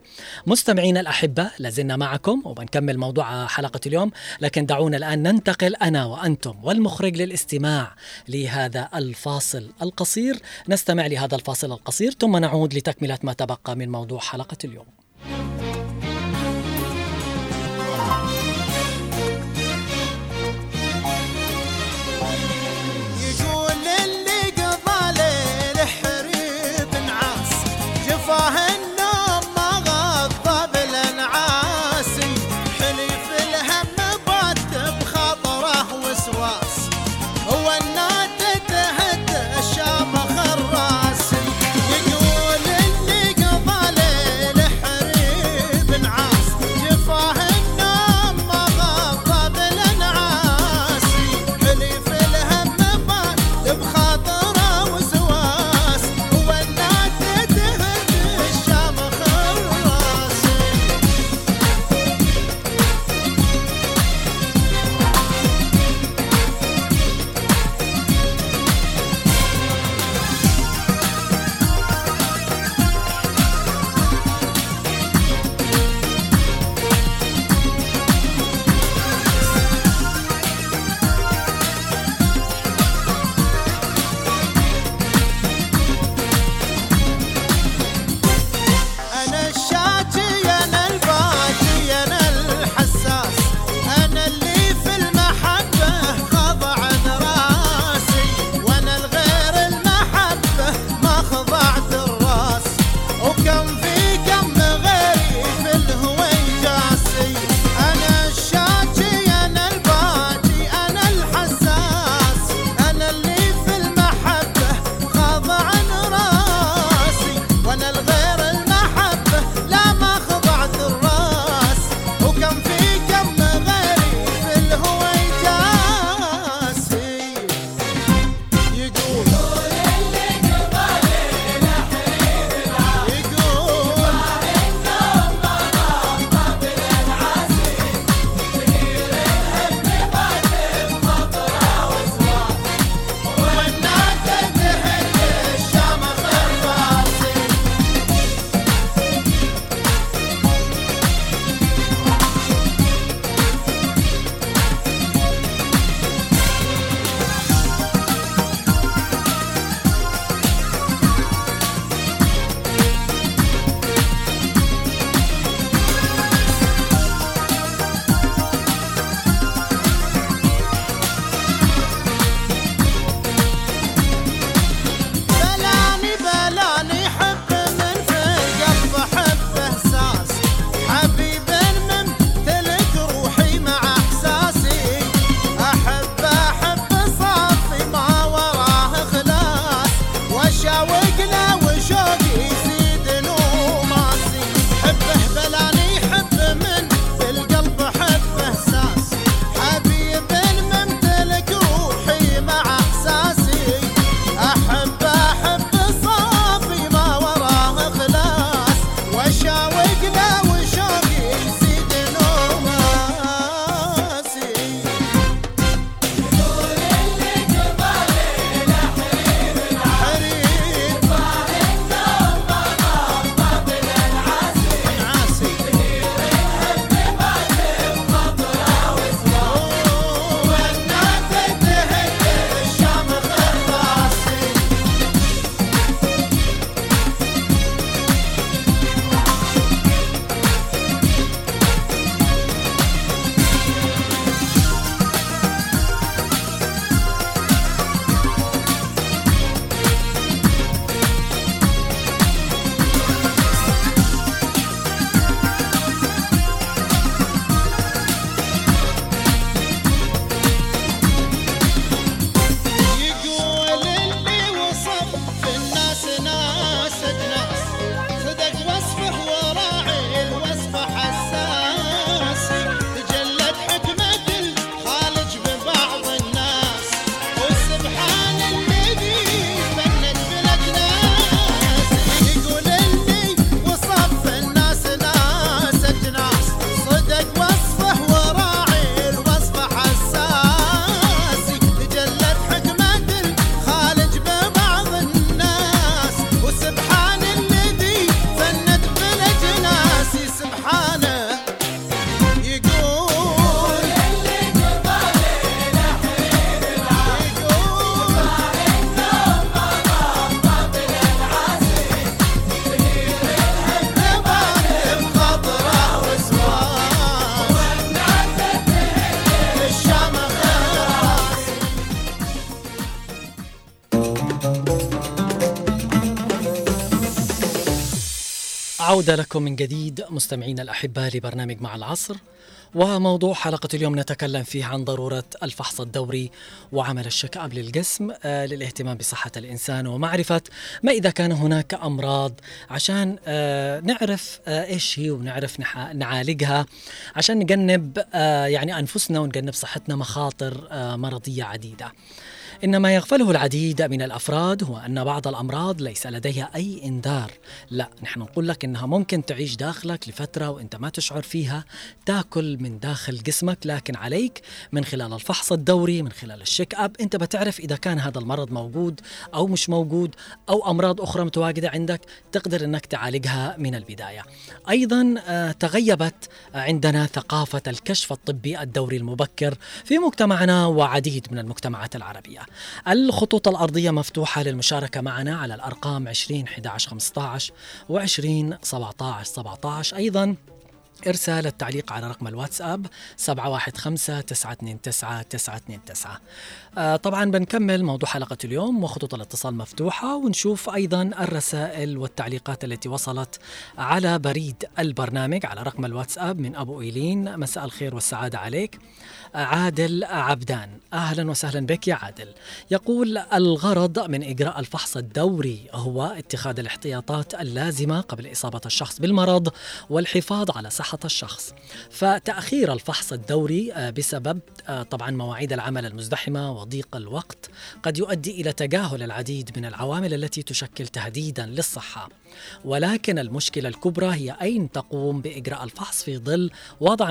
مستمعينا الأحبة لازلنا معكم وبنكمل موضوع حلقة اليوم لكن دعونا الآن ننتقل أنا وأنتم والمخرج للاستماع لهذا الفاصل القصير. نستمع لهذا الفاصل القصير ثم نعود لتكملة ما تبقى من موضوع حلقة اليوم. عودة لكم من جديد مستمعينا الأحباء لبرنامج مع العصر وموضوع حلقة اليوم نتكلم فيه عن ضرورة الفحص الدوري وعمل الشك اب للجسم آه، للاهتمام بصحة الإنسان ومعرفة ما إذا كان هناك أمراض عشان آه، نعرف آه، إيش هي ونعرف نعالجها عشان نجنب يعني أنفسنا ونجنب صحتنا مخاطر مرضية عديدة. إن ما يغفله العديد من الأفراد هو أن بعض الأمراض ليس لديها أي إنذار. لا نحن نقول لك إنها ممكن تعيش داخلك لفترة وإنت ما تشعر فيها تاكل من داخل جسمك لكن عليك من خلال الفحص الدوري من خلال الشيك أب أنت بتعرف إذا كان هذا المرض موجود أو مش موجود أو أمراض أخرى متواجدة عندك تقدر أنك تعالجها من البداية. أيضا آه، تغيبت عندنا ثقافة الكشف الطبي الدوري المبكر في مجتمعنا وعديد من المجتمعات العربية. الخطوط الأرضية مفتوحة للمشاركة معنا على الأرقام 20 11 15 و 20 17 17 أيضا إرسال التعليق على رقم الواتساب 715 929 929 آه طبعا بنكمل موضوع حلقة اليوم وخطوط الاتصال مفتوحة ونشوف أيضا الرسائل والتعليقات التي وصلت على بريد البرنامج على رقم الواتساب من أبو إيلين. مساء الخير والسعادة عليك. عادل عبدان. أهلا وسهلا بك يا عادل. يقول الغرض من إجراء الفحص الدوري هو اتخاذ الاحتياطات اللازمة قبل إصابة الشخص بالمرض والحفاظ على صحة الشخص. فتأخير الفحص الدوري آه، بسبب آه، طبعا مواعيد العمل المزدحمة وضيق الوقت قد يؤدي إلى تجاهل العديد من العوامل التي تشكل تهديدا للصحة. ولكن المشكلة الكبرى هي أين تقوم بإجراء الفحص في ظل وضع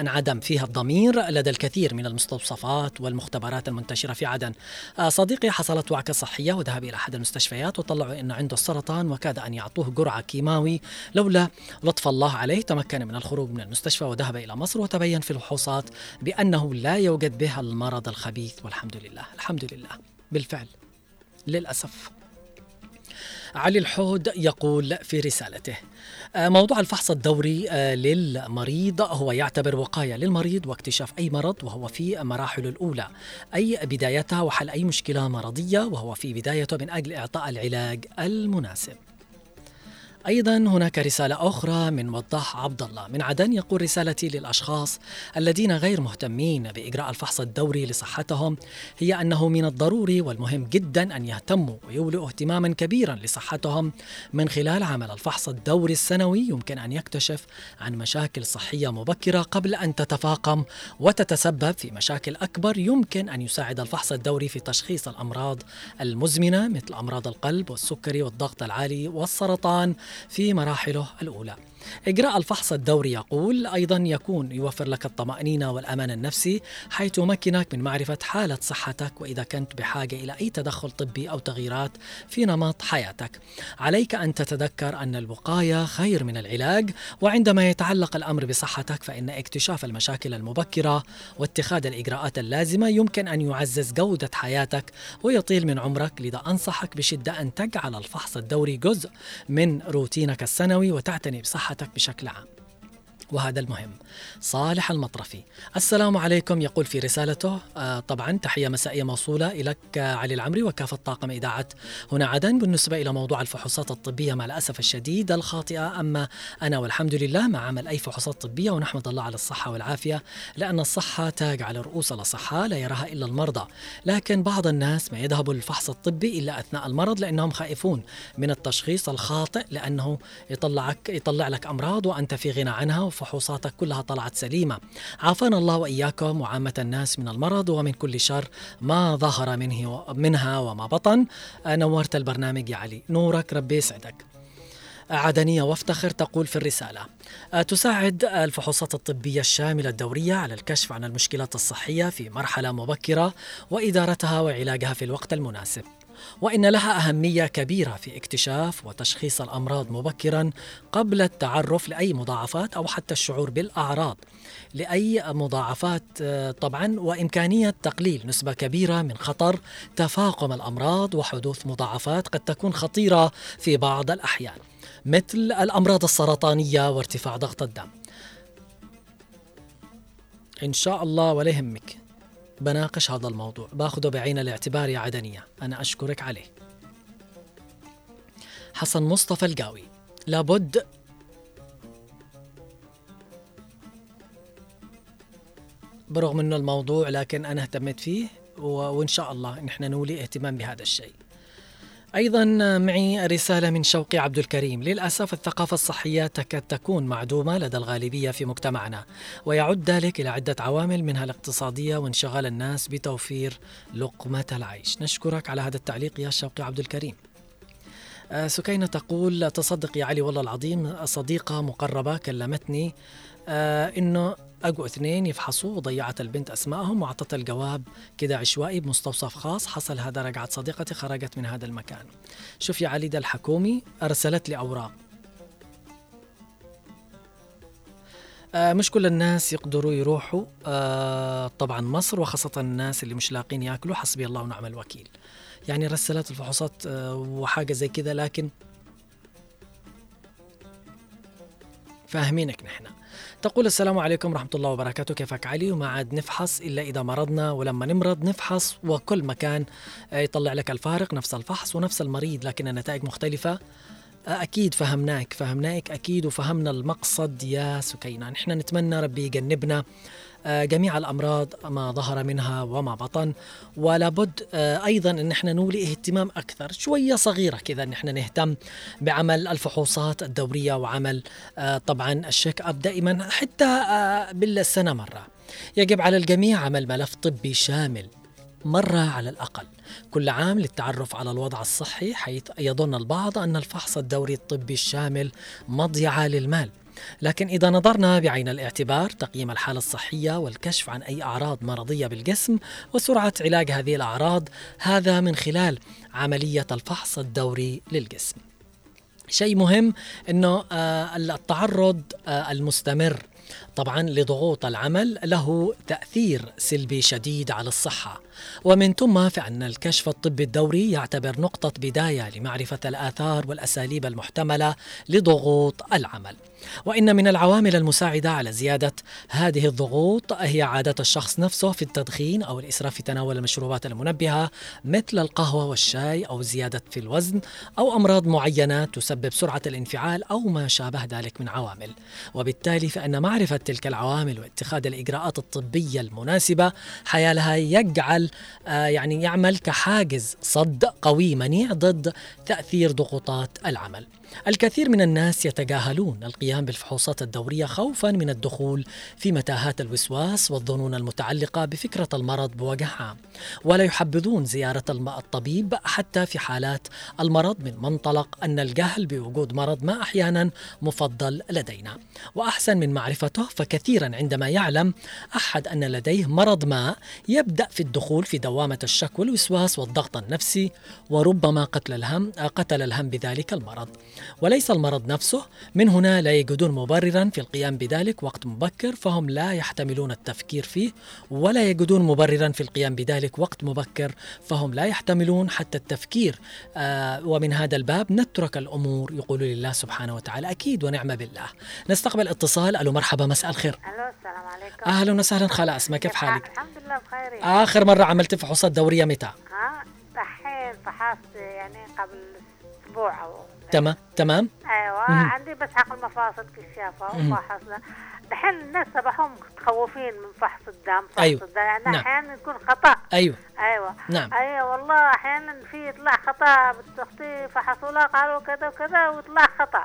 انعدم فيها الضمير لدى الكثير من المستوصفات والمختبرات المنتشرة في عدن. آه، صديقي حصلت وعكة صحية وذهب إلى أحد المستشفيات وطلعوا أنه عنده السرطان وكاد أن يعطوه جرعة كيماوي لولا لطف الله عليه. تمكن من الخروج من المستشفى وذهب إلى مصر وتبين في الفحوصات بأنه لا يوجد به المرض الخبيث والحمد لله. الحمد لله. بالفعل. للأسف. علي الحود يقول في رسالته آه، موضوع الفحص الدوري آه، للمريض هو يعتبر وقاية للمريض واكتشاف أي مرض وهو في مراحله الأولى. أي بدايتها وحل أي مشكلة مرضية وهو في بدايته من أجل إعطاء العلاج المناسب. أيضا هناك رسالة أخرى من وضاح عبد الله من عدن يقول رسالتي للأشخاص الذين غير مهتمين بإجراء الفحص الدوري لصحتهم هي أنه من الضروري والمهم جدا أن يهتموا ويولوا اهتماما كبيرا لصحتهم. من خلال عمل الفحص الدوري السنوي يمكن أن يكتشف عن مشاكل صحية مبكرة قبل أن تتفاقم وتتسبب في مشاكل أكبر يمكن أن يساعد الفحص الدوري في تشخيص الأمراض المزمنة مثل أمراض القلب والسكري والضغط العالي والسرطان في مراحله الأولى. إجراء الفحص الدوري يقول أيضا يكون يوفر لك الطمأنينة والأمان النفسي حيث يمكنك من معرفة حالة صحتك وإذا كنت بحاجة إلى أي تدخل طبي أو تغييرات في نمط حياتك. عليك أن تتذكر أن الوقاية خير من العلاج وعندما يتعلق الأمر بصحتك فإن اكتشاف المشاكل المبكرة واتخاذ الإجراءات اللازمة يمكن أن يعزز جودة حياتك ويطيل من عمرك لذا أنصحك بشدة أن تجعل الفحص الدوري جزء من روتينك السنوي وتعتني بصحتك بشكل عام. وهذا المهم. صالح المطرفي. السلام عليكم يقول في رسالته آه طبعا تحية مسائية موصولة إليك آه علي العمري وكافة طاقم إذاعة. هنا عدن بالنسبة إلى موضوع الفحوصات الطبية مع الأسف الشديد الخاطئة أما أنا والحمد لله ما عمل أي فحوصات طبية ونحمد الله على الصحة والعافية لأن الصحة تاج على رؤوس الأصحاء لا يراها إلا المرضى. لكن بعض الناس ما يذهبوا للفحص الطبي إلا أثناء المرض لأنهم خائفون من التشخيص الخاطئ لأنه يطلعك يطلع لك أمراض وأنت في غنى عنها وفحوصاتك كلها طلعت سليمة. عافانا الله وإياكم وعامة الناس من المرض ومن كل شر ما ظهر منه منها وما بطن. آه، نورت البرنامج يا علي. نورك ربي يسعدك. عدنية وافتخر تقول في الرسالة. آه، تساعد الفحوصات الطبية الشاملة الدورية على الكشف عن المشكلات الصحية في مرحلة مبكرة وإدارتها وعلاجها في الوقت المناسب. وإن لها أهمية كبيرة في اكتشاف وتشخيص الأمراض مبكرا قبل التعرف لأي مضاعفات أو حتى الشعور بالأعراض. لأي مضاعفات طبعا وإمكانية تقليل نسبة كبيرة من خطر تفاقم الأمراض وحدوث مضاعفات قد تكون خطيرة في بعض الأحيان مثل الأمراض السرطانية وارتفاع ضغط الدم. إن شاء الله ولا يهمك. بناقش هذا الموضوع. باخذه بعين الاعتبار يا عدنية. أنا أشكرك عليه. حسن مصطفى القاوي. لابد برغم إنه الموضوع لكن أنا اهتميت فيه وإن شاء الله نحن نولي اهتمام بهذا الشيء. أيضا معي رسالة من شوقي عبد الكريم، للأسف الثقافة الصحية تكاد تكون معدومة لدى الغالبية في مجتمعنا، ويعد ذلك إلى عدة عوامل منها الاقتصادية وانشغال الناس بتوفير لقمة العيش. نشكرك على هذا التعليق يا شوقي عبد الكريم. آه، سكينة تقول تصدق يا علي والله العظيم صديقة مقربة كلمتني آه إنه اجوا اثنين يفحصوا وضيعت البنت اسمائهم واعطتها الجواب كده عشوائي بمستوصف خاص. حصل هذا رجعت صديقتي خرجت من هذا المكان. شوف يا علي ده الحكومي أرسلت لي أوراق. آه مش كل الناس يقدروا يروحوا آه طبعا مصر وخاصة الناس اللي مش لاقين ياكلوا. حسبي الله ونعم الوكيل. يعني رسلت الفحوصات آه وحاجة زي كده لكن فاهمينك نحن. تقول السلام عليكم ورحمة الله وبركاته. كيفك علي؟ وما عاد نفحص إلا إذا مرضنا ولما نمرض نفحص وكل مكان آه، يطلع لك الفارق نفس الفحص ونفس المريض لكن النتائج مختلفة. آه، أكيد فهمناك فهمناك أكيد وفهمنا المقصد يا سكينة. نحن نتمنى ربي يجنبنا جميع الأمراض ما ظهر منها وما بطن ولابد آه، أيضا أن إحنا نولي اهتمام أكثر شوية صغيرة كذا أن إحنا نهتم بعمل الفحوصات الدورية وعمل آه، طبعا الشيك أب دائما حتى آه، بالسنة مرة. يجب على الجميع عمل ملف طبي شامل مرة على الأقل. كل عام للتعرف على الوضع الصحي حيث يظن البعض أن الفحص الدوري الطبي الشامل مضيعة للمال. لكن إذا نظرنا بعين الاعتبار تقييم الحالة الصحية والكشف عن أي أعراض مرضية بالجسم وسرعة علاج هذه الأعراض هذا من خلال عملية الفحص الدوري للجسم. شيء مهم إنه آه، التعرض آه، المستمر طبعا لضغوط العمل له تأثير سلبي شديد على الصحة. ومن ثم فان الكشف الطبي الدوري يعتبر نقطة بداية لمعرفة الآثار والأساليب المحتملة لضغوط العمل. وإن من العوامل المساعدة على زيادة هذه الضغوط هي عادة الشخص نفسه في التدخين أو الإسراف في تناول المشروبات المنبهة مثل القهوة والشاي أو زيادة في الوزن أو أمراض معينة تسبب سرعة الانفعال أو ما شابه ذلك من عوامل. وبالتالي فإن معرفة تلك العوامل واتخاذ الإجراءات الطبية المناسبة حيالها يجعل آه يعني يعمل كحاجز صد قوي منيع ضد تأثير ضغوطات العمل. الكثير من الناس يتجاهلون القيام بالفحوصات الدورية خوفا من الدخول في متاهات الوسواس والظنون المتعلقة بفكرة المرض بوجه عام ولا يحبذون زيارة الم- الطبيب حتى في حالات المرض من منطلق أن الجهل بوجود مرض ما أحيانا مفضل لدينا. وأحسن من معرفته فكثيرا عندما يعلم أحد أن لديه مرض ما يبدأ في الدخول في دوامة الشك والوسواس والضغط النفسي وربما قتل الهم قتل الهم بذلك المرض. وليس المرض نفسه. من هنا لا يجدون مبررا في القيام بذلك وقت مبكر فهم لا يحتملون التفكير فيه ولا يجدون مبررا في القيام بذلك وقت مبكر فهم لا يحتملون حتى التفكير. آه ومن هذا الباب نترك الأمور يقول لله سبحانه وتعالى. أكيد ونعم بالله. نستقبل اتصال. ألو مرحبا مساء الخير. ألو السلام عليكم. أهلا وسهلا. خاله اسماء كيف حالك؟ الحمد لله بخير يعني. آخر مرة عملت فحوصات دورية متى؟ ها دحين فحصت يعني قبل أسبوع أو تمام تمام أيوه مهم. عندي بس حق المفاصل كشافه. وفحصنا دحين الناس صباحهم متخوفين من فحص الدم فحص أيوة. الدم يعني نعم. أحيانا يكون خطأ أيوه أيوه نعم. أيوه والله أحيانا في يطلع خطأ بنت أختي فحصوا لها قالوا كذا وكذا ويطلع خطأ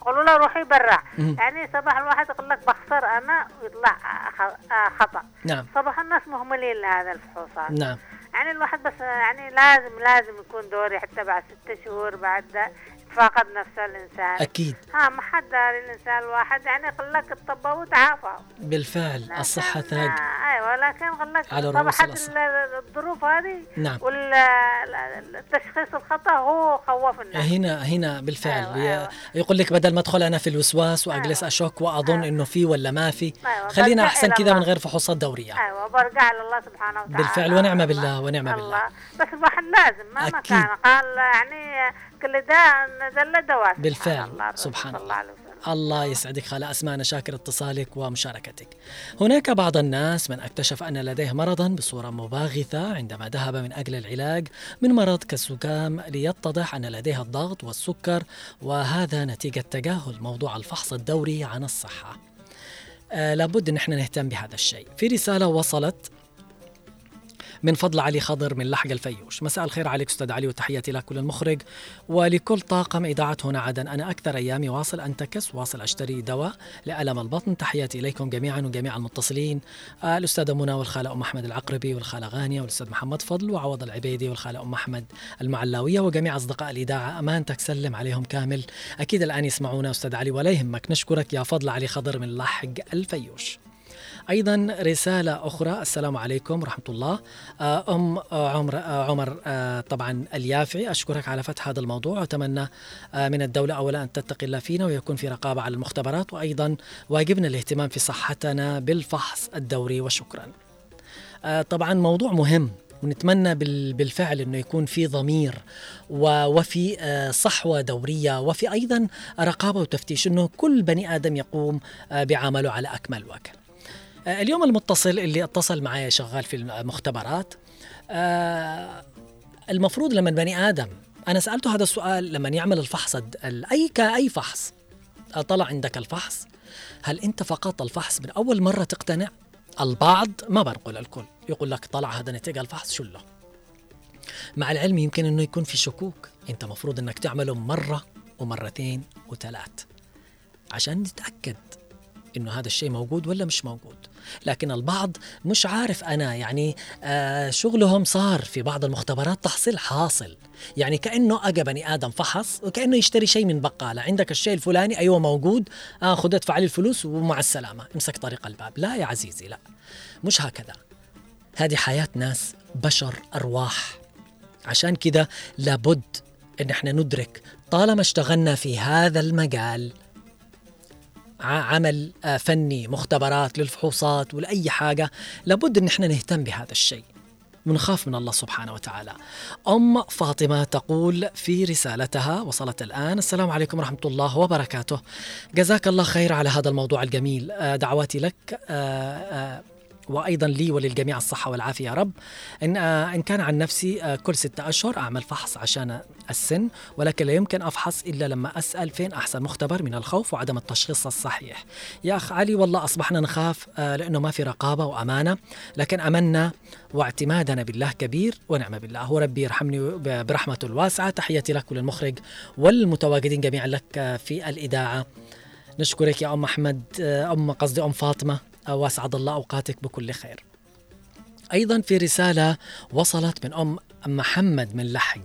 قالوا لها روحي برا. يعني صباح الواحد يقول لك بخسر أنا ويطلع آه، خطأ نعم صباح الناس مهملين لهذا الفحوصات نعم يعني الواحد بس يعني لازم لازم يكون دوري حتى بعد ستة شهور بعد ده فاقد نفسه الإنسان أكيد ها ما حد داري الإنسان الواحد يعني لك الطب وتعافى بالفعل الصحة تاج أيوه لكن لك على رؤوس الظروف هذه نعم. والتشخيص الخطأ هو خوف الناس هنا هنا بالفعل أيوة، أيوة. يقول لك بدل ما أدخل أنا في الوسواس وأجلس أيوة. أشك وأظن إنه في ولا ما في أيوة، خلينا أحسن كذا من. غير فحوصات دورية أيوه برجع لله سبحانه وتعالى بالفعل ونعم الله- بالله ونعم بالله. الله بس الواحد لازم ما. كان قال يعني كل داء نزل دواء بالفعل. سبحان الله سبحان الله. وسلم. الله يسعدك خالة أسماء أنا شاكر اتصالك ومشاركتك. هناك بعض الناس من اكتشف أن لديه مرضا بصورة مباغثة عندما ذهب من أجل العلاج من مرض كالزكام ليتضح أن لديه الضغط والسكر وهذا نتيجة تجاهل موضوع الفحص الدوري عن الصحة. آه لابد أن إحنا نهتم بهذا الشيء. في رسالة وصلت من فضل علي خضر من لحق الفيوش. مساء الخير عليك أستاذ علي وتحياتي لك وللمخرج ولكل طاقم إذاعة هنا عدن أنا أكثر أيامي واصل أنتكس واصل أشتري دواء لألم البطن. تحياتي إليكم جميعا وجميع المتصلين. آه الأستاذة منى والخالة أم أحمد العقربي والخالة غانية والأستاذ محمد فضل وعوض العبيدي والخالة أم أحمد المعلاوية وجميع أصدقاء الإذاعة. أمانتك سلم عليهم كامل. أكيد الآن يسمعونا أستاذ علي ولا يهمك نشكرك يا فضل علي خضر من لحق الفيوش. أيضا رسالة أخرى. السلام عليكم ورحمة الله. آه، أم آه، عمر آه، عمر طبعا اليافعي. أشكرك على فتح هذا الموضوع. واتمنى من الدولة أولا أن تتقي الله فينا ويكون في رقابة على المختبرات. وأيضا واجبنا الاهتمام في صحتنا بالفحص الدوري. وشكرا. طبعا موضوع مهم. ونتمنى بال- بالفعل إنه يكون في ضمير وفي صحوة دورية. وفي أيضا رقابة وتفتيش إنه كل بني آدم يقوم بعمله على أكمل وجه. آه، اليوم المتصل اللي اتصل معي شغال في المختبرات آه، المفروض لما البني آدم أنا سألته هذا السؤال لما يعمل الفحص أي كأي فحص طلع عندك الفحص هل أنت فقط الفحص من أول مرة تقتنع؟ البعض ما بنقول الكل يقول لك طلع هذا نتيجة الفحص شو له مع العلم يمكن إنه يكون في شكوك أنت مفروض إنك تعمله مرة ومرتين وثلاث عشان نتأكد إنه هذا الشيء موجود ولا مش موجود. لكن البعض مش عارف أنا يعني آه شغلهم صار في بعض المختبرات تحصيل حاصل. يعني كأنه اجى بني آدم فحص وكأنه يشتري شيء من بقالة. عندك الشيء الفلاني أيوه موجود. خذ ادفع لي الفلوس ومع السلامة. امسك طريق الباب. لا يا عزيزي لا. مش هكذا. هذه حياة ناس بشر أرواح. عشان كده لابد إن إحنا ندرك طالما اشتغلنا في هذا المجال عمل آه، فني مختبرات للفحوصات ولأي حاجة لابد إن إحنا نهتم بهذا الشيء ونخاف من الله سبحانه وتعالى. أم فاطمة تقول في رسالتها وصلت الآن السلام عليكم ورحمة الله وبركاته. جزاك الله خير على هذا الموضوع الجميل، آه، دعواتي لك آه، وأيضا لي وللجميع الصحة والعافية يا رب. إن آه، إن كان عن نفسي آه، كل ستة أشهر أعمل فحص عشان السن ولكن لا يمكن أفحص إلا لما أسأل فين أحسن مختبر من الخوف وعدم التشخيص الصحيح. يا أخ علي والله أصبحنا نخاف آه، لأنه ما في رقابة وأمانة لكن أمنا واعتمادنا بالله كبير ونعم بالله وربي يرحمني ب- برحمته الواسعة تحياتي لك وللمخرج والمتواجدين جميعا لك في الإذاعة. نشكرك يا أم أحمد أم قصدي أم فاطمة وأسعد الله أوقاتك بكل خير. أيضا في رسالة وصلت من أم محمد من لحق.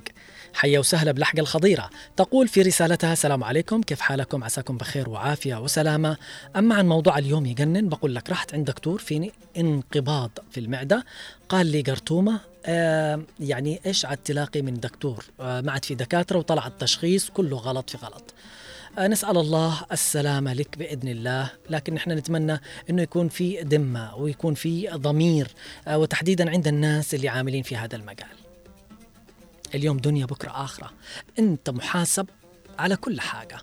حيا وسهلا بلحق الخضيرة. تقول في رسالتها السلام عليكم كيف حالكم؟ عساكم بخير وعافية وسلامة. أما عن موضوع اليوم يجنن بقول لك رحت عند دكتور فيني انقباض في المعدة. قال لي قرتومة آه يعني إيش عاد تلاقي من دكتور؟ آه ما عاد في دكاترة وطلع التشخيص كله غلط في غلط. نسأل الله السلامة لك بإذن الله لكن نحن نتمنى أنه يكون في ذمة ويكون في ضمير آه، وتحديدا عند الناس اللي عاملين في هذا المجال. اليوم دنيا بكرة آخرة. أنت محاسب على كل حاجة.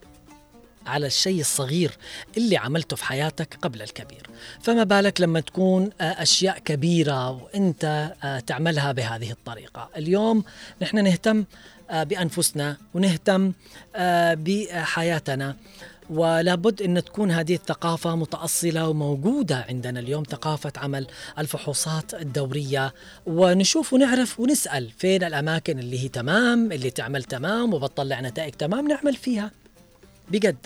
على الشيء الصغير اللي عملته في حياتك قبل الكبير. فما بالك لما تكون آه، أشياء كبيرة وأنت آه، تعملها بهذه الطريقة. اليوم نحن نهتم آه، بأنفسنا ونهتم بحياتنا. ولا بد أن تكون هذه الثقافة متأصلة وموجودة عندنا اليوم ثقافة عمل الفحوصات الدورية. ونشوف ونعرف ونسأل فين الأماكن اللي هي تمام اللي تعمل تمام وبتطلع نتائج تمام نعمل فيها. بجد.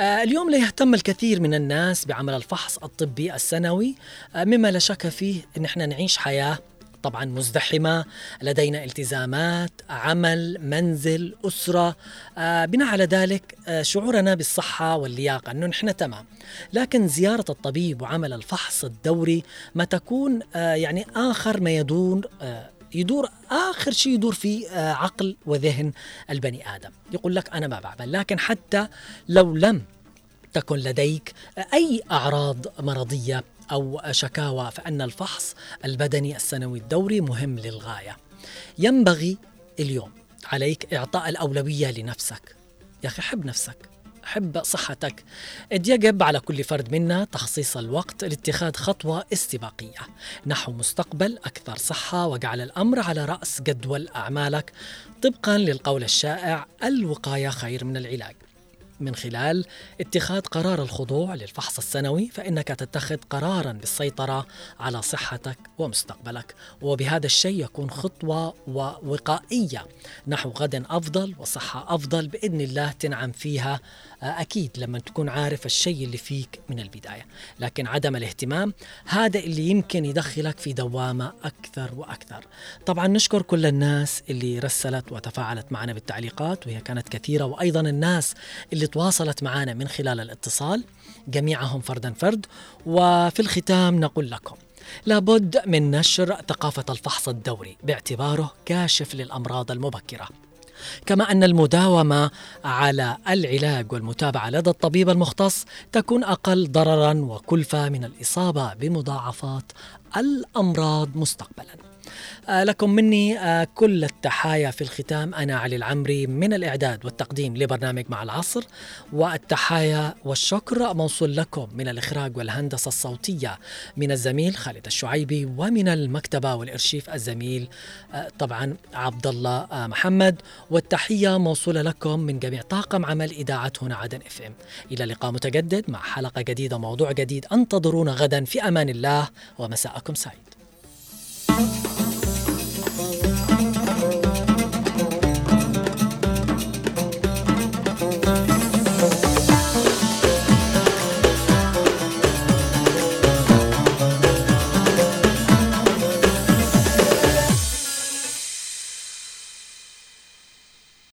آه، اليوم لا يهتم الكثير من الناس بعمل الفحص الطبي السنوي. آه، مما لا شك فيه إن إحنا نعيش حياة طبعا مزدحمة لدينا التزامات عمل منزل أسرة. آه، بناء على ذلك آه، شعورنا بالصحة واللياقة إنه نحن تمام. لكن زيارة الطبيب وعمل الفحص الدوري ما تكون آه، يعني آخر ما يدور آه، يدور آخر شيء يدور في آه، عقل وذهن البني آدم. يقول لك أنا ما بعمل لكن حتى لو لم تكن لديك أي أعراض مرضية أو شكاوى فإن الفحص البدني السنوي الدوري مهم للغاية. ينبغي اليوم عليك إعطاء الأولوية لنفسك. يا أخي حب نفسك. حب صحتك. يجب على كل فرد منا تخصيص الوقت لاتخاذ خطوة استباقية. نحو مستقبل أكثر صحة وجعل الأمر على رأس جدول أعمالك طبقا للقول الشائع الوقاية خير من العلاج. من خلال اتخاذ قرار الخضوع للفحص السنوي فإنك تتخذ قرارا بالسيطرة على صحتك ومستقبلك. وبهذا الشيء يكون خطوة ووقائية. نحو غد أفضل وصحة أفضل بإذن الله تنعم فيها أكيد لما تكون عارف الشيء اللي فيك من البداية. لكن عدم الاهتمام هذا اللي يمكن يدخلك في دوامة أكثر وأكثر. طبعا نشكر كل الناس اللي رسلت وتفاعلت معنا بالتعليقات وهي كانت كثيرة وأيضا الناس اللي تواصلت معنا من خلال الاتصال. جميعهم فردا فرد. وفي الختام نقول لكم لابد من نشر ثقافة الفحص الدوري باعتباره كاشف للأمراض المبكرة. كما أن المداومة على العلاج والمتابعة لدى الطبيب المختص تكون أقل ضررا وكلفة من الإصابة بمضاعفات الأمراض مستقبلا. لكم مني آه، كل التحايا في الختام. أنا علي العمري من الإعداد والتقديم لبرنامج مع العصر والتحايا والشكر موصول لكم من الإخراج والهندسة الصوتية من الزميل خالد الشعيبي ومن المكتبة والإرشيف الزميل آه، طبعا عبد الله محمد. والتحية موصولة لكم من جميع طاقم عمل إذاعة هنا عدن إف إم. إلى لقاء متجدد مع حلقة جديدة موضوع جديد. أنتظرونا غدا في أمان الله ومساءكم سعيد.